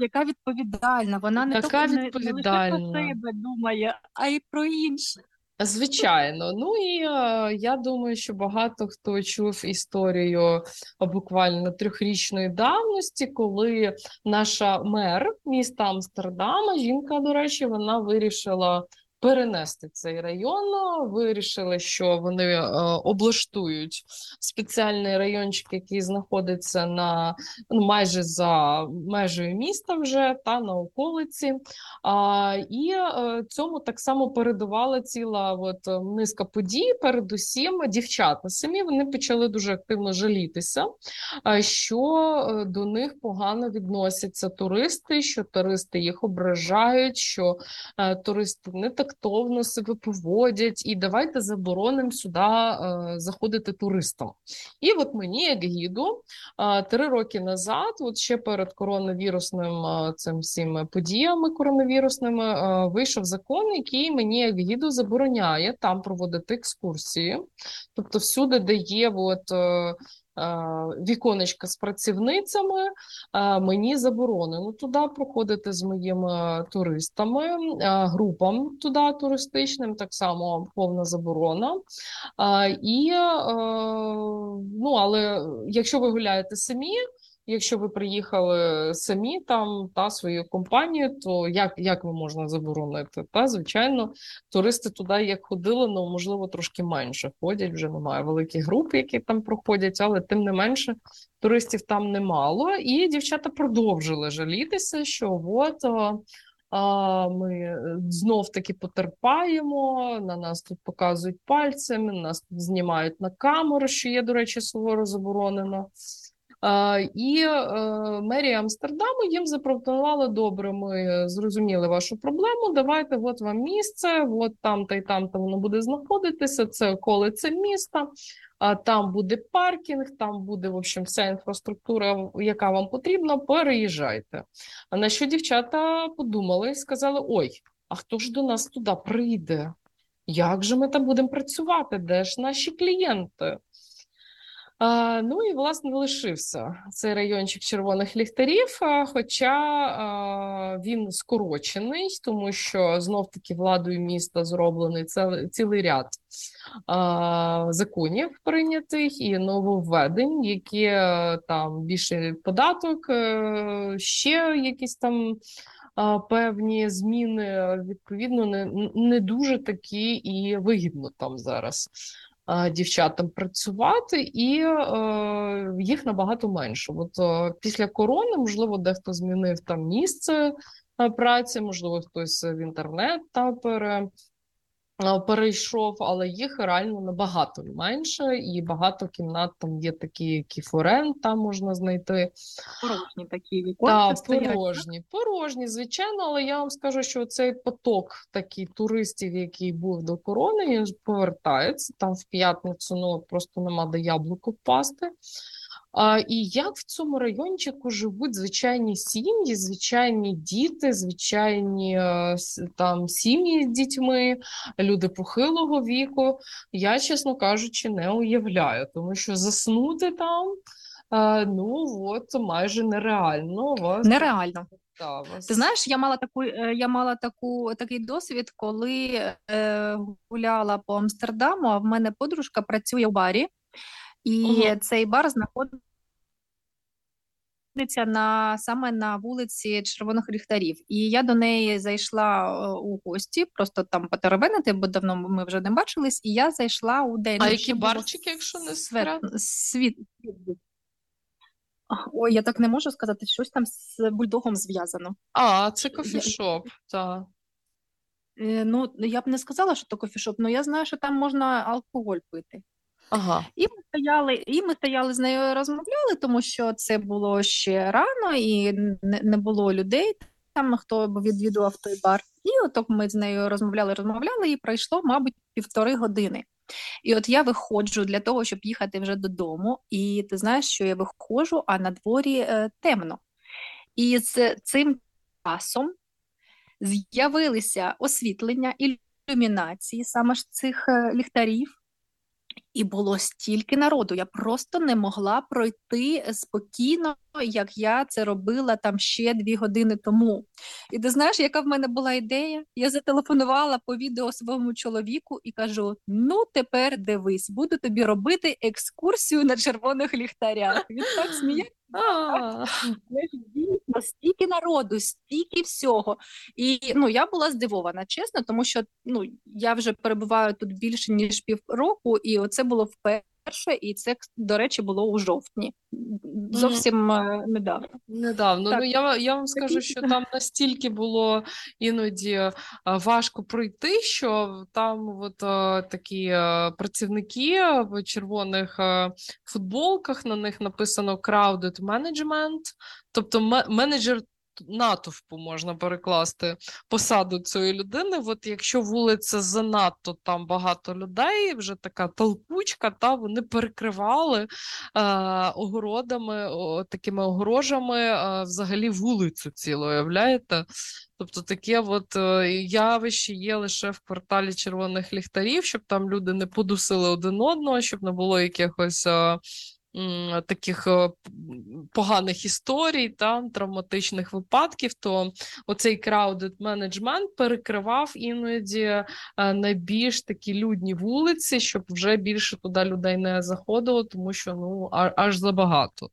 Яка відповідальна? Вона не така відповідальна. не, лише про себе думає, а й про інших. Звичайно, ну і е, я думаю, що багато хто чув історію буквально трьохрічної давності, коли наша мер міста Амстердама, жінка, до речі, вона вирішила перенести цей район. Вирішили, що вони е, облаштують спеціальний райончик, який знаходиться на ну, майже за межею міста, вже та на околиці. А, І е, цьому так само передувала ціла от низка подій. Передусім, дівчата самі вони почали дуже активно жалітися, що е, до них погано відносяться туристи, що туристи їх ображають, що туристи не так безтактовно себе поводять, і давайте заборонимо сюди е, заходити туристам. І от мені, як гіду, е, три роки назад, от ще перед коронавірусним е, цим всіми подіями коронавірусними, е, вийшов закон, який мені як гіду забороняє там проводити екскурсії. Тобто, всюди, де є от. Е, віконечка з працівницями, мені заборонено туди проходити з моїми туристами, групам туди туристичним, так само повна заборона. І, ну, але якщо ви гуляєте самі, Якщо ви приїхали самі там та свою компанію, то як як ви можна заборонити? Та звичайно, туристи туди як ходили, ну можливо трошки менше ходять. Вже немає великих груп, які там проходять, але тим не менше туристів там немало. І дівчата продовжили жалітися, що от. Ми знов таки потерпаємо. На нас тут показують пальцями, нас тут знімають на камеру, що є, до речі, суворо заборонено. І е, мерія Амстердаму їм запропонувала добре. Ми зрозуміли вашу проблему. Давайте, от вам місце, от там та й там та воно буде знаходитися. Це околице міста. Там буде паркінг, там буде в общем вся інфраструктура, яка вам потрібна. Переїжджайте. А на що дівчата подумали і сказали: ой, а хто ж до нас туди прийде? Як же ми там будемо працювати? Де ж наші клієнти? Ну і власне лишився цей райончик червоних ліхтарів, хоча він скорочений, тому що знов таки владою міста зроблений цілий ряд законів прийнятих і нововведень, які там більше податок, е, ще якісь там. Певні зміни відповідно не не дуже такі і вигідно там зараз дівчатам працювати, і е, їх набагато менше. От е, після корони, можливо, дехто змінив там місце е, праці, можливо, хтось в інтернет та пере перейшов, але їх реально набагато менше, і багато кімнат там є такі, які форен, там можна знайти. Порожні такі віконці Так, порожні, порожні, звичайно, але я вам скажу, що цей поток такий туристів, який був до корони, він повертається там в п'ятницю, ну просто нема де яблуко впасти. А, І як в цьому райончику живуть звичайні сім'ї, звичайні діти, звичайні е, там сім'ї з дітьми, люди похилого віку, я, чесно кажучи, не уявляю, тому що заснути там ну от майже нереально. Вас... Нереально. Да, вас... Ти знаєш, я мала таку, е, я мала таку такий досвід, коли е, гуляла по Амстердаму, а в мене подружка працює в барі. І угу. цей бар знаходиться на саме на вулиці Червоних ліхтарів. І я до неї зайшла е, у гості, просто там потеревенити, бо давно ми вже не бачились. І я зайшла у день. А які барчики, якщо не світ? світ. Ой, я так не можу сказати, щось там з бульдогом зв'язано. А, це кофішоп, так. Е, ну, я б не сказала, що це кофішоп, але я знаю, що там можна алкоголь пити. Ага. І ми стояли, і ми стояли з нею, розмовляли, тому що це було ще рано, і не, було людей там, хто відвідував той бар. І от ми з нею розмовляли, розмовляли, і пройшло, мабуть, півтори години. І от я виходжу для того, щоб їхати вже додому, і ти знаєш, що я виходжу, а на дворі е, темно. І з цим часом з'явилися освітлення ілюмінації саме ж цих е, ліхтарів. І було стільки народу. Я просто не могла пройти спокійно, як я це робила там ще дві години тому. І ти знаєш, яка в мене була ідея? Я зателефонувала по відео своєму чоловіку і кажу: ну, тепер дивись, буду тобі робити екскурсію на червоних ліхтарях. Він так сміється. Дійсно, стільки народу, стільки всього. І ну, я була здивована, чесно, тому що ну, я вже перебуваю тут більше ніж півроку, і це було вперше перше, і це, до речі, було у жовтні. Зовсім mm. недавно. Недавно. Так. Ну я я вам скажу, що там настільки було іноді е, важко пройти, що там от е, такі працівники в червоних футболках на них написано crowded management, тобто менеджер натовпу можна перекласти посаду цієї людини. От якщо вулиця занадто там багато людей, вже така толкучка, та вони перекривали е, огородами, о, такими огорожами е, взагалі вулицю цілу, уявляєте? Тобто таке от е, явище є лише в кварталі червоних ліхтарів, щоб там люди не подусили один одного, щоб не було якихось. Е, таких е, поганих історій, та травматичних випадків, то оцей crowded management перекривав іноді е, найбільш такі людні вулиці, щоб вже більше туди людей не заходило, тому що ну аж забагато.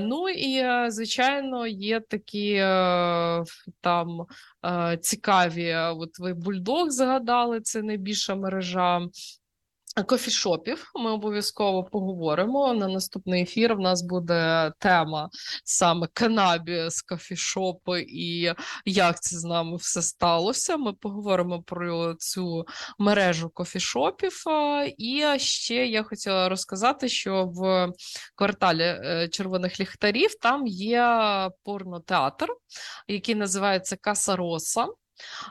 Ну і е, звичайно є такі там цікаві. От ви бульдог згадали, це найбільша мережа Кофішопів ми обов'язково поговоримо. На наступний ефір в нас буде тема саме канабіс, кофішопи і як це з нами все сталося. Ми поговоримо про цю мережу кофішопів. І ще я хотіла розказати, що в кварталі е, червоних ліхтарів там є порнотеатр, який називається Каса Роса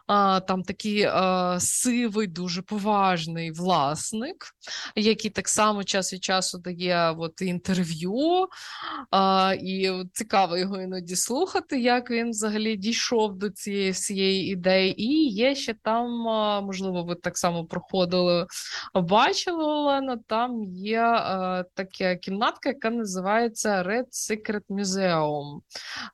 а, Там такий а, сивий, дуже поважний власник, який так само час від часу дає от, інтерв'ю, а, і цікаво його іноді слухати, як він взагалі дійшов до цієї всієї ідеї. І є ще там, можливо, ви так само проходили, бачили Олена, там є а, така кімнатка, яка називається Red Secret Museum.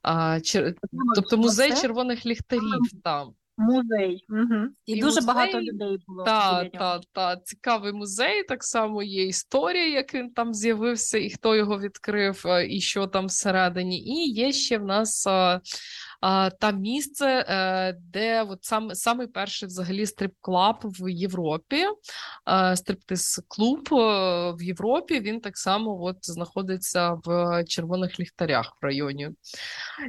А, чер... Тобто музей червоних ліхтарів там. Музей. Угу. І, і дуже музей, багато людей було. Так, так, так. Цікавий музей. Так само є історія, як він там з'явився, і хто його відкрив, і що там всередині. І є ще в нас там місце, е, де от сам самий перший взагалі стрип-клаб в Європі, стриптиз-клуб е, в Європі. Він так само от знаходиться в червоних ліхтарях в районі.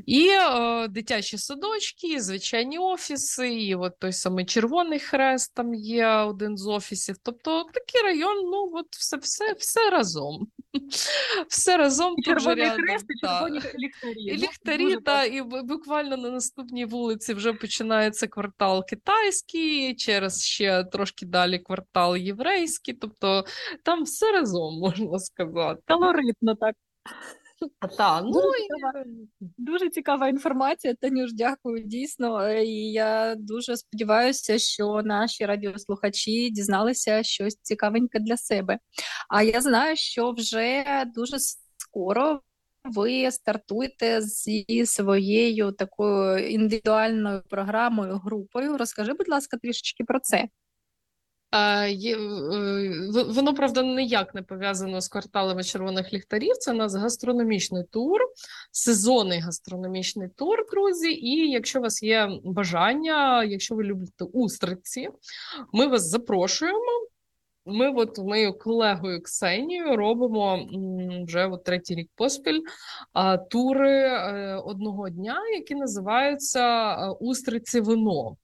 І е, дитячі садочки, звичайні офіси, і от той самий Червоний Хрест там є один з офісів. Тобто такий район, ну от все все, все разом. Все разом Червоний хрест і червоні ліхтарі. І ліхтарі, та, і буквально на наступній вулиці вже починається квартал китайський, через ще трошки далі квартал єврейський. Тобто там все разом можна сказати. Колоритно так. Та, ну, дуже, цікава, дуже цікава інформація, Танюш, дякую дійсно. І я дуже сподіваюся, що наші радіослухачі дізналися щось цікавеньке для себе. А я знаю, що вже дуже скоро ви стартуєте зі своєю такою індивідуальною програмою, групою. Розкажи, будь ласка, трішечки про це. Є, Воно, правда, ніяк не пов'язано з кварталами червоних ліхтарів. Це у нас гастрономічний тур, сезонний гастрономічний тур, друзі. І якщо у вас є бажання, якщо ви любите устриці, ми вас запрошуємо. Ми, от моєю колегою Ксенією, робимо вже от третій рік поспіль тури е, одного дня, які називаються е, Устриці вино.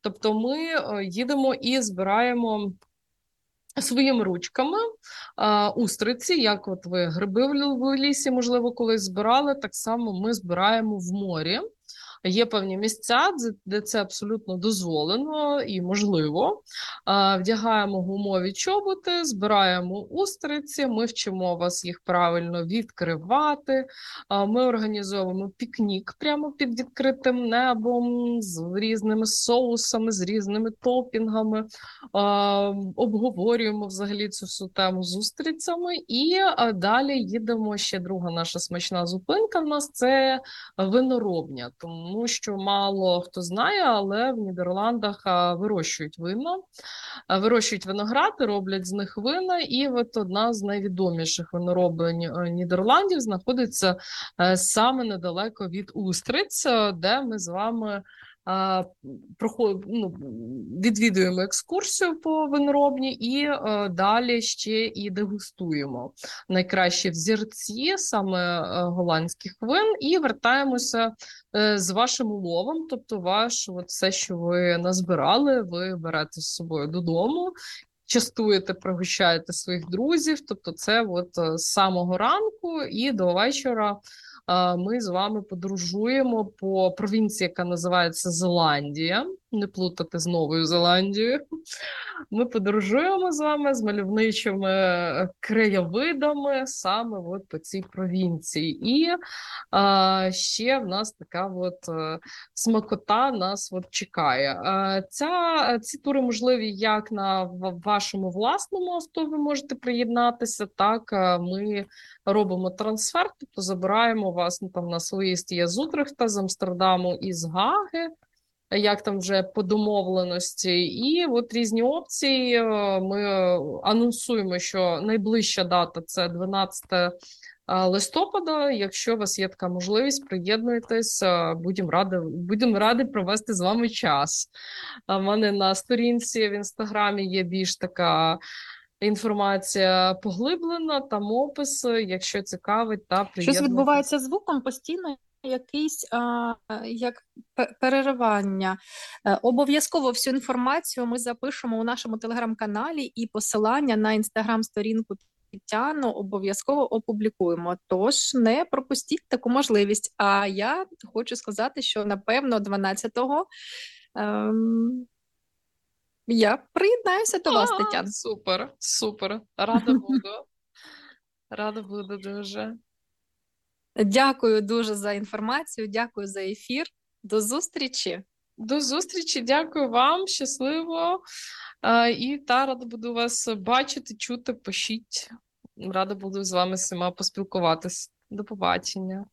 Тобто ми е, їдемо і збираємо. Своїми ручками а, устриці, як от ви гриби в лісі, можливо, колись збирали, так само ми збираємо в морі. Є певні місця, де це абсолютно дозволено і можливо. Вдягаємо гумові чоботи, збираємо устриці, ми вчимо вас їх правильно відкривати. Ми організовуємо пікнік прямо під відкритим небом з різними соусами, з різними топінгами, обговорюємо взагалі цю всю тему з устрицями, і далі їдемо. Ще друга наша смачна зупинка. В нас це виноробня. Тому тому що мало хто знає, але в Нідерландах вирощують вино, вирощують виноград, роблять з них вина. І от одна з найвідоміших виноробень е, Нідерландів знаходиться е, саме недалеко від Устриць, е, де ми з вами ну, відвідуємо екскурсію по виноробні і е, далі ще і дегустуємо найкращі взірці, саме е, голландських вин, і вертаємося е, з вашим уловом. Тобто, ваш все, що ви назбирали, ви берете з собою додому. Частуєте, пригощаєте своїх друзів, тобто це от з самого ранку і до вечора ми з вами подорожуємо по провінції, яка називається Зеландія. Не плутати з Новою Зеландією. Ми подорожуємо з вами з мальовничими е, краєвидами саме от по цій провінції. І а, ще в нас така от е, смакота нас от чекає. А, ця, ці тури можливі як на вашому власному авто, ви можете приєднатися, так е, ми робимо трансфер, тобто забираємо вас ну, там на виїзд є з Утрехта, з Амстердаму і з Гаги як там вже по домовленості, і от різні опції. Е, Ми анонсуємо, що найближча дата це 12 е, листопада. Якщо у вас є така можливість, приєднуйтесь. е, Будемо раді, будемо раді провести з вами час. А мене на сторінці в інстаграмі є більш така. Інформація поглиблена, там опис, якщо цікавить, та Щось відбувається звуком постійно. Якийсь а, як переривання. Е, Обов'язково всю інформацію ми запишемо у нашому телеграм-каналі і посилання на інстаграм-сторінку Тетяну обов'язково опублікуємо. Тож не пропустіть таку можливість. А я хочу сказати, що напевно 12-го ем, я приєднаюся до вас, Тетяна. Супер, супер. Рада буду. Рада буду дуже. Дякую дуже за інформацію, дякую за ефір. До зустрічі. До зустрічі, дякую вам, щасливо. І та рада буду вас бачити, чути, пишіть. Рада буду з вами всіма поспілкуватись. До побачення.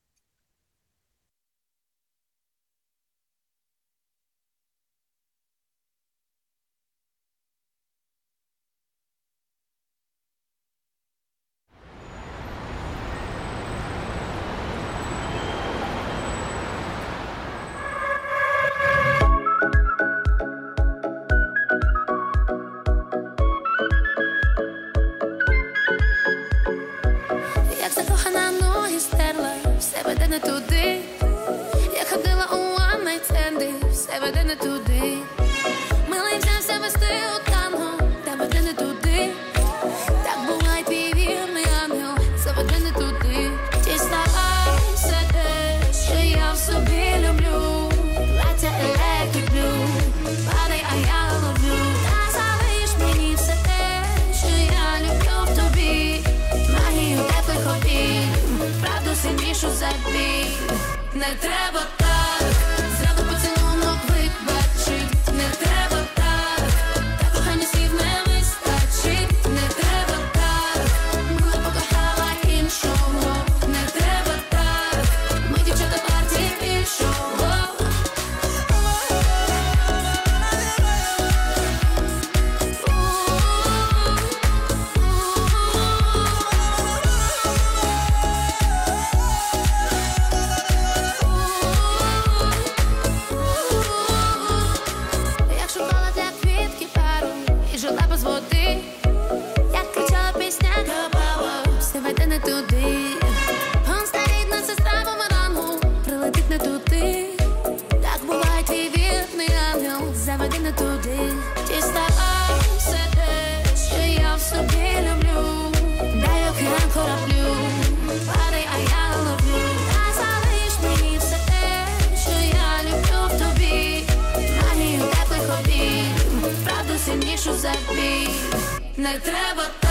Не треба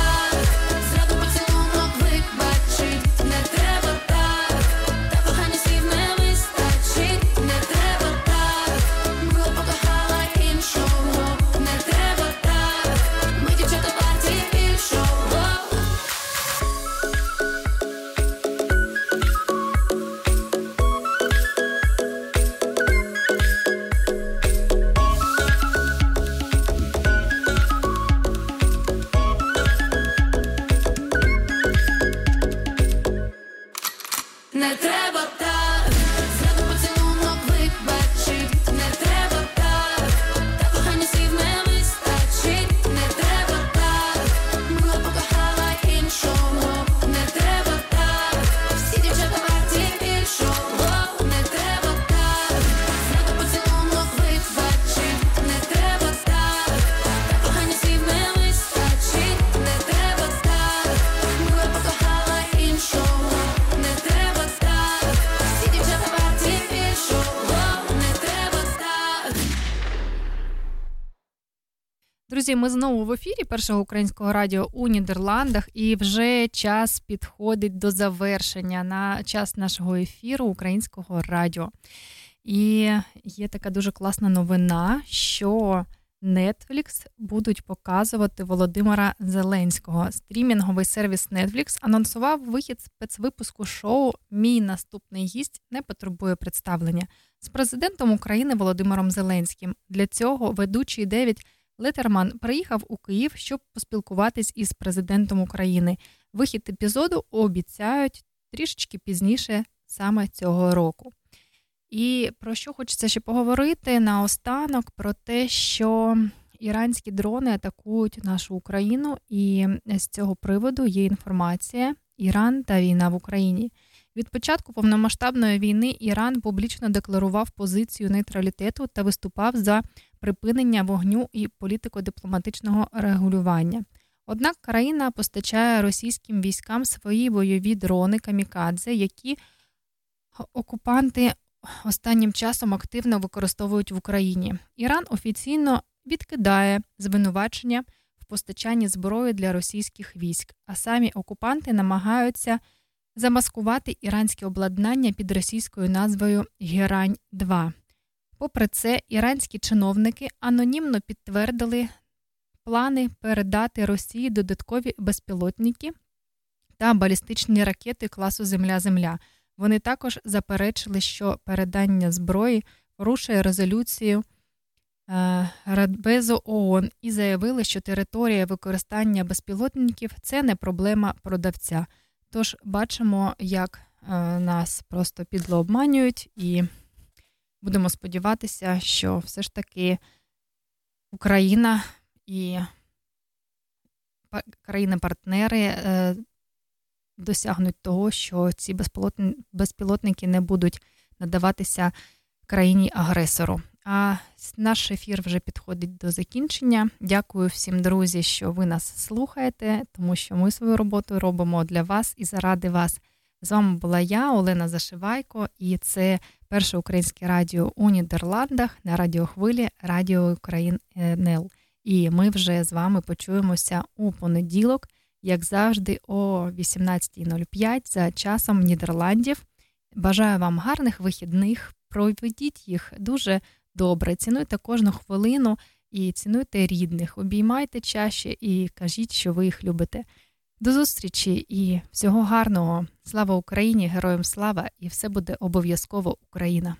Знову в ефірі першого українського радіо у Нідерландах, і вже час підходить до завершення на час нашого ефіру українського радіо. І є така дуже класна новина, що Netflix будуть показувати Володимира Зеленського. Стрімінговий сервіс Netflix анонсував вихід спецвипуску шоу Мій наступний гість не потребує представлення з президентом України Володимиром Зеленським. Для цього ведучий Девід Летерман приїхав у Київ, щоб поспілкуватись із президентом України. Вихід епізоду обіцяють трішечки пізніше саме цього року. І про що хочеться ще поговорити наостанок про те, що іранські дрони атакують нашу Україну, і з цього приводу є інформація: Іран та війна в Україні. Від початку повномасштабної війни Іран публічно декларував позицію нейтралітету та виступав за припинення вогню і політико-дипломатичного регулювання. Однак країна постачає російським військам свої бойові дрони камікадзе, які окупанти останнім часом активно використовують в Україні. Іран офіційно відкидає звинувачення в постачанні зброї для російських військ, а самі окупанти намагаються замаскувати іранське обладнання під російською назвою Герань 2 Попри це, іранські чиновники анонімно підтвердили плани передати Росії додаткові безпілотники та балістичні ракети класу Земля-Земля. Вони також заперечили, що передання зброї порушує резолюцію е, Радбезу ООН і заявили, що територія використання безпілотників це не проблема продавця. Тож бачимо, як е, нас просто підло обманюють, і будемо сподіватися, що все ж таки Україна і країни-партнери е, досягнуть того, що ці безпілотники не будуть надаватися країні-агресору. А наш ефір вже підходить до закінчення. Дякую всім, друзі, що ви нас слухаєте, тому що ми свою роботу робимо для вас і заради вас. З вами була я, Олена Зашивайко, і це перше українське радіо у Нідерландах на радіохвилі Радіо Україн НЛ. І ми вже з вами почуємося у понеділок, як завжди, о 18.05 за часом Нідерландів. Бажаю вам гарних вихідних. Проведіть їх дуже добре. Цінуйте кожну хвилину і цінуйте рідних, обіймайте чаще і кажіть, що ви їх любите. До зустрічі і всього гарного! Слава Україні! Героям слава! І все буде обов'язково Україна!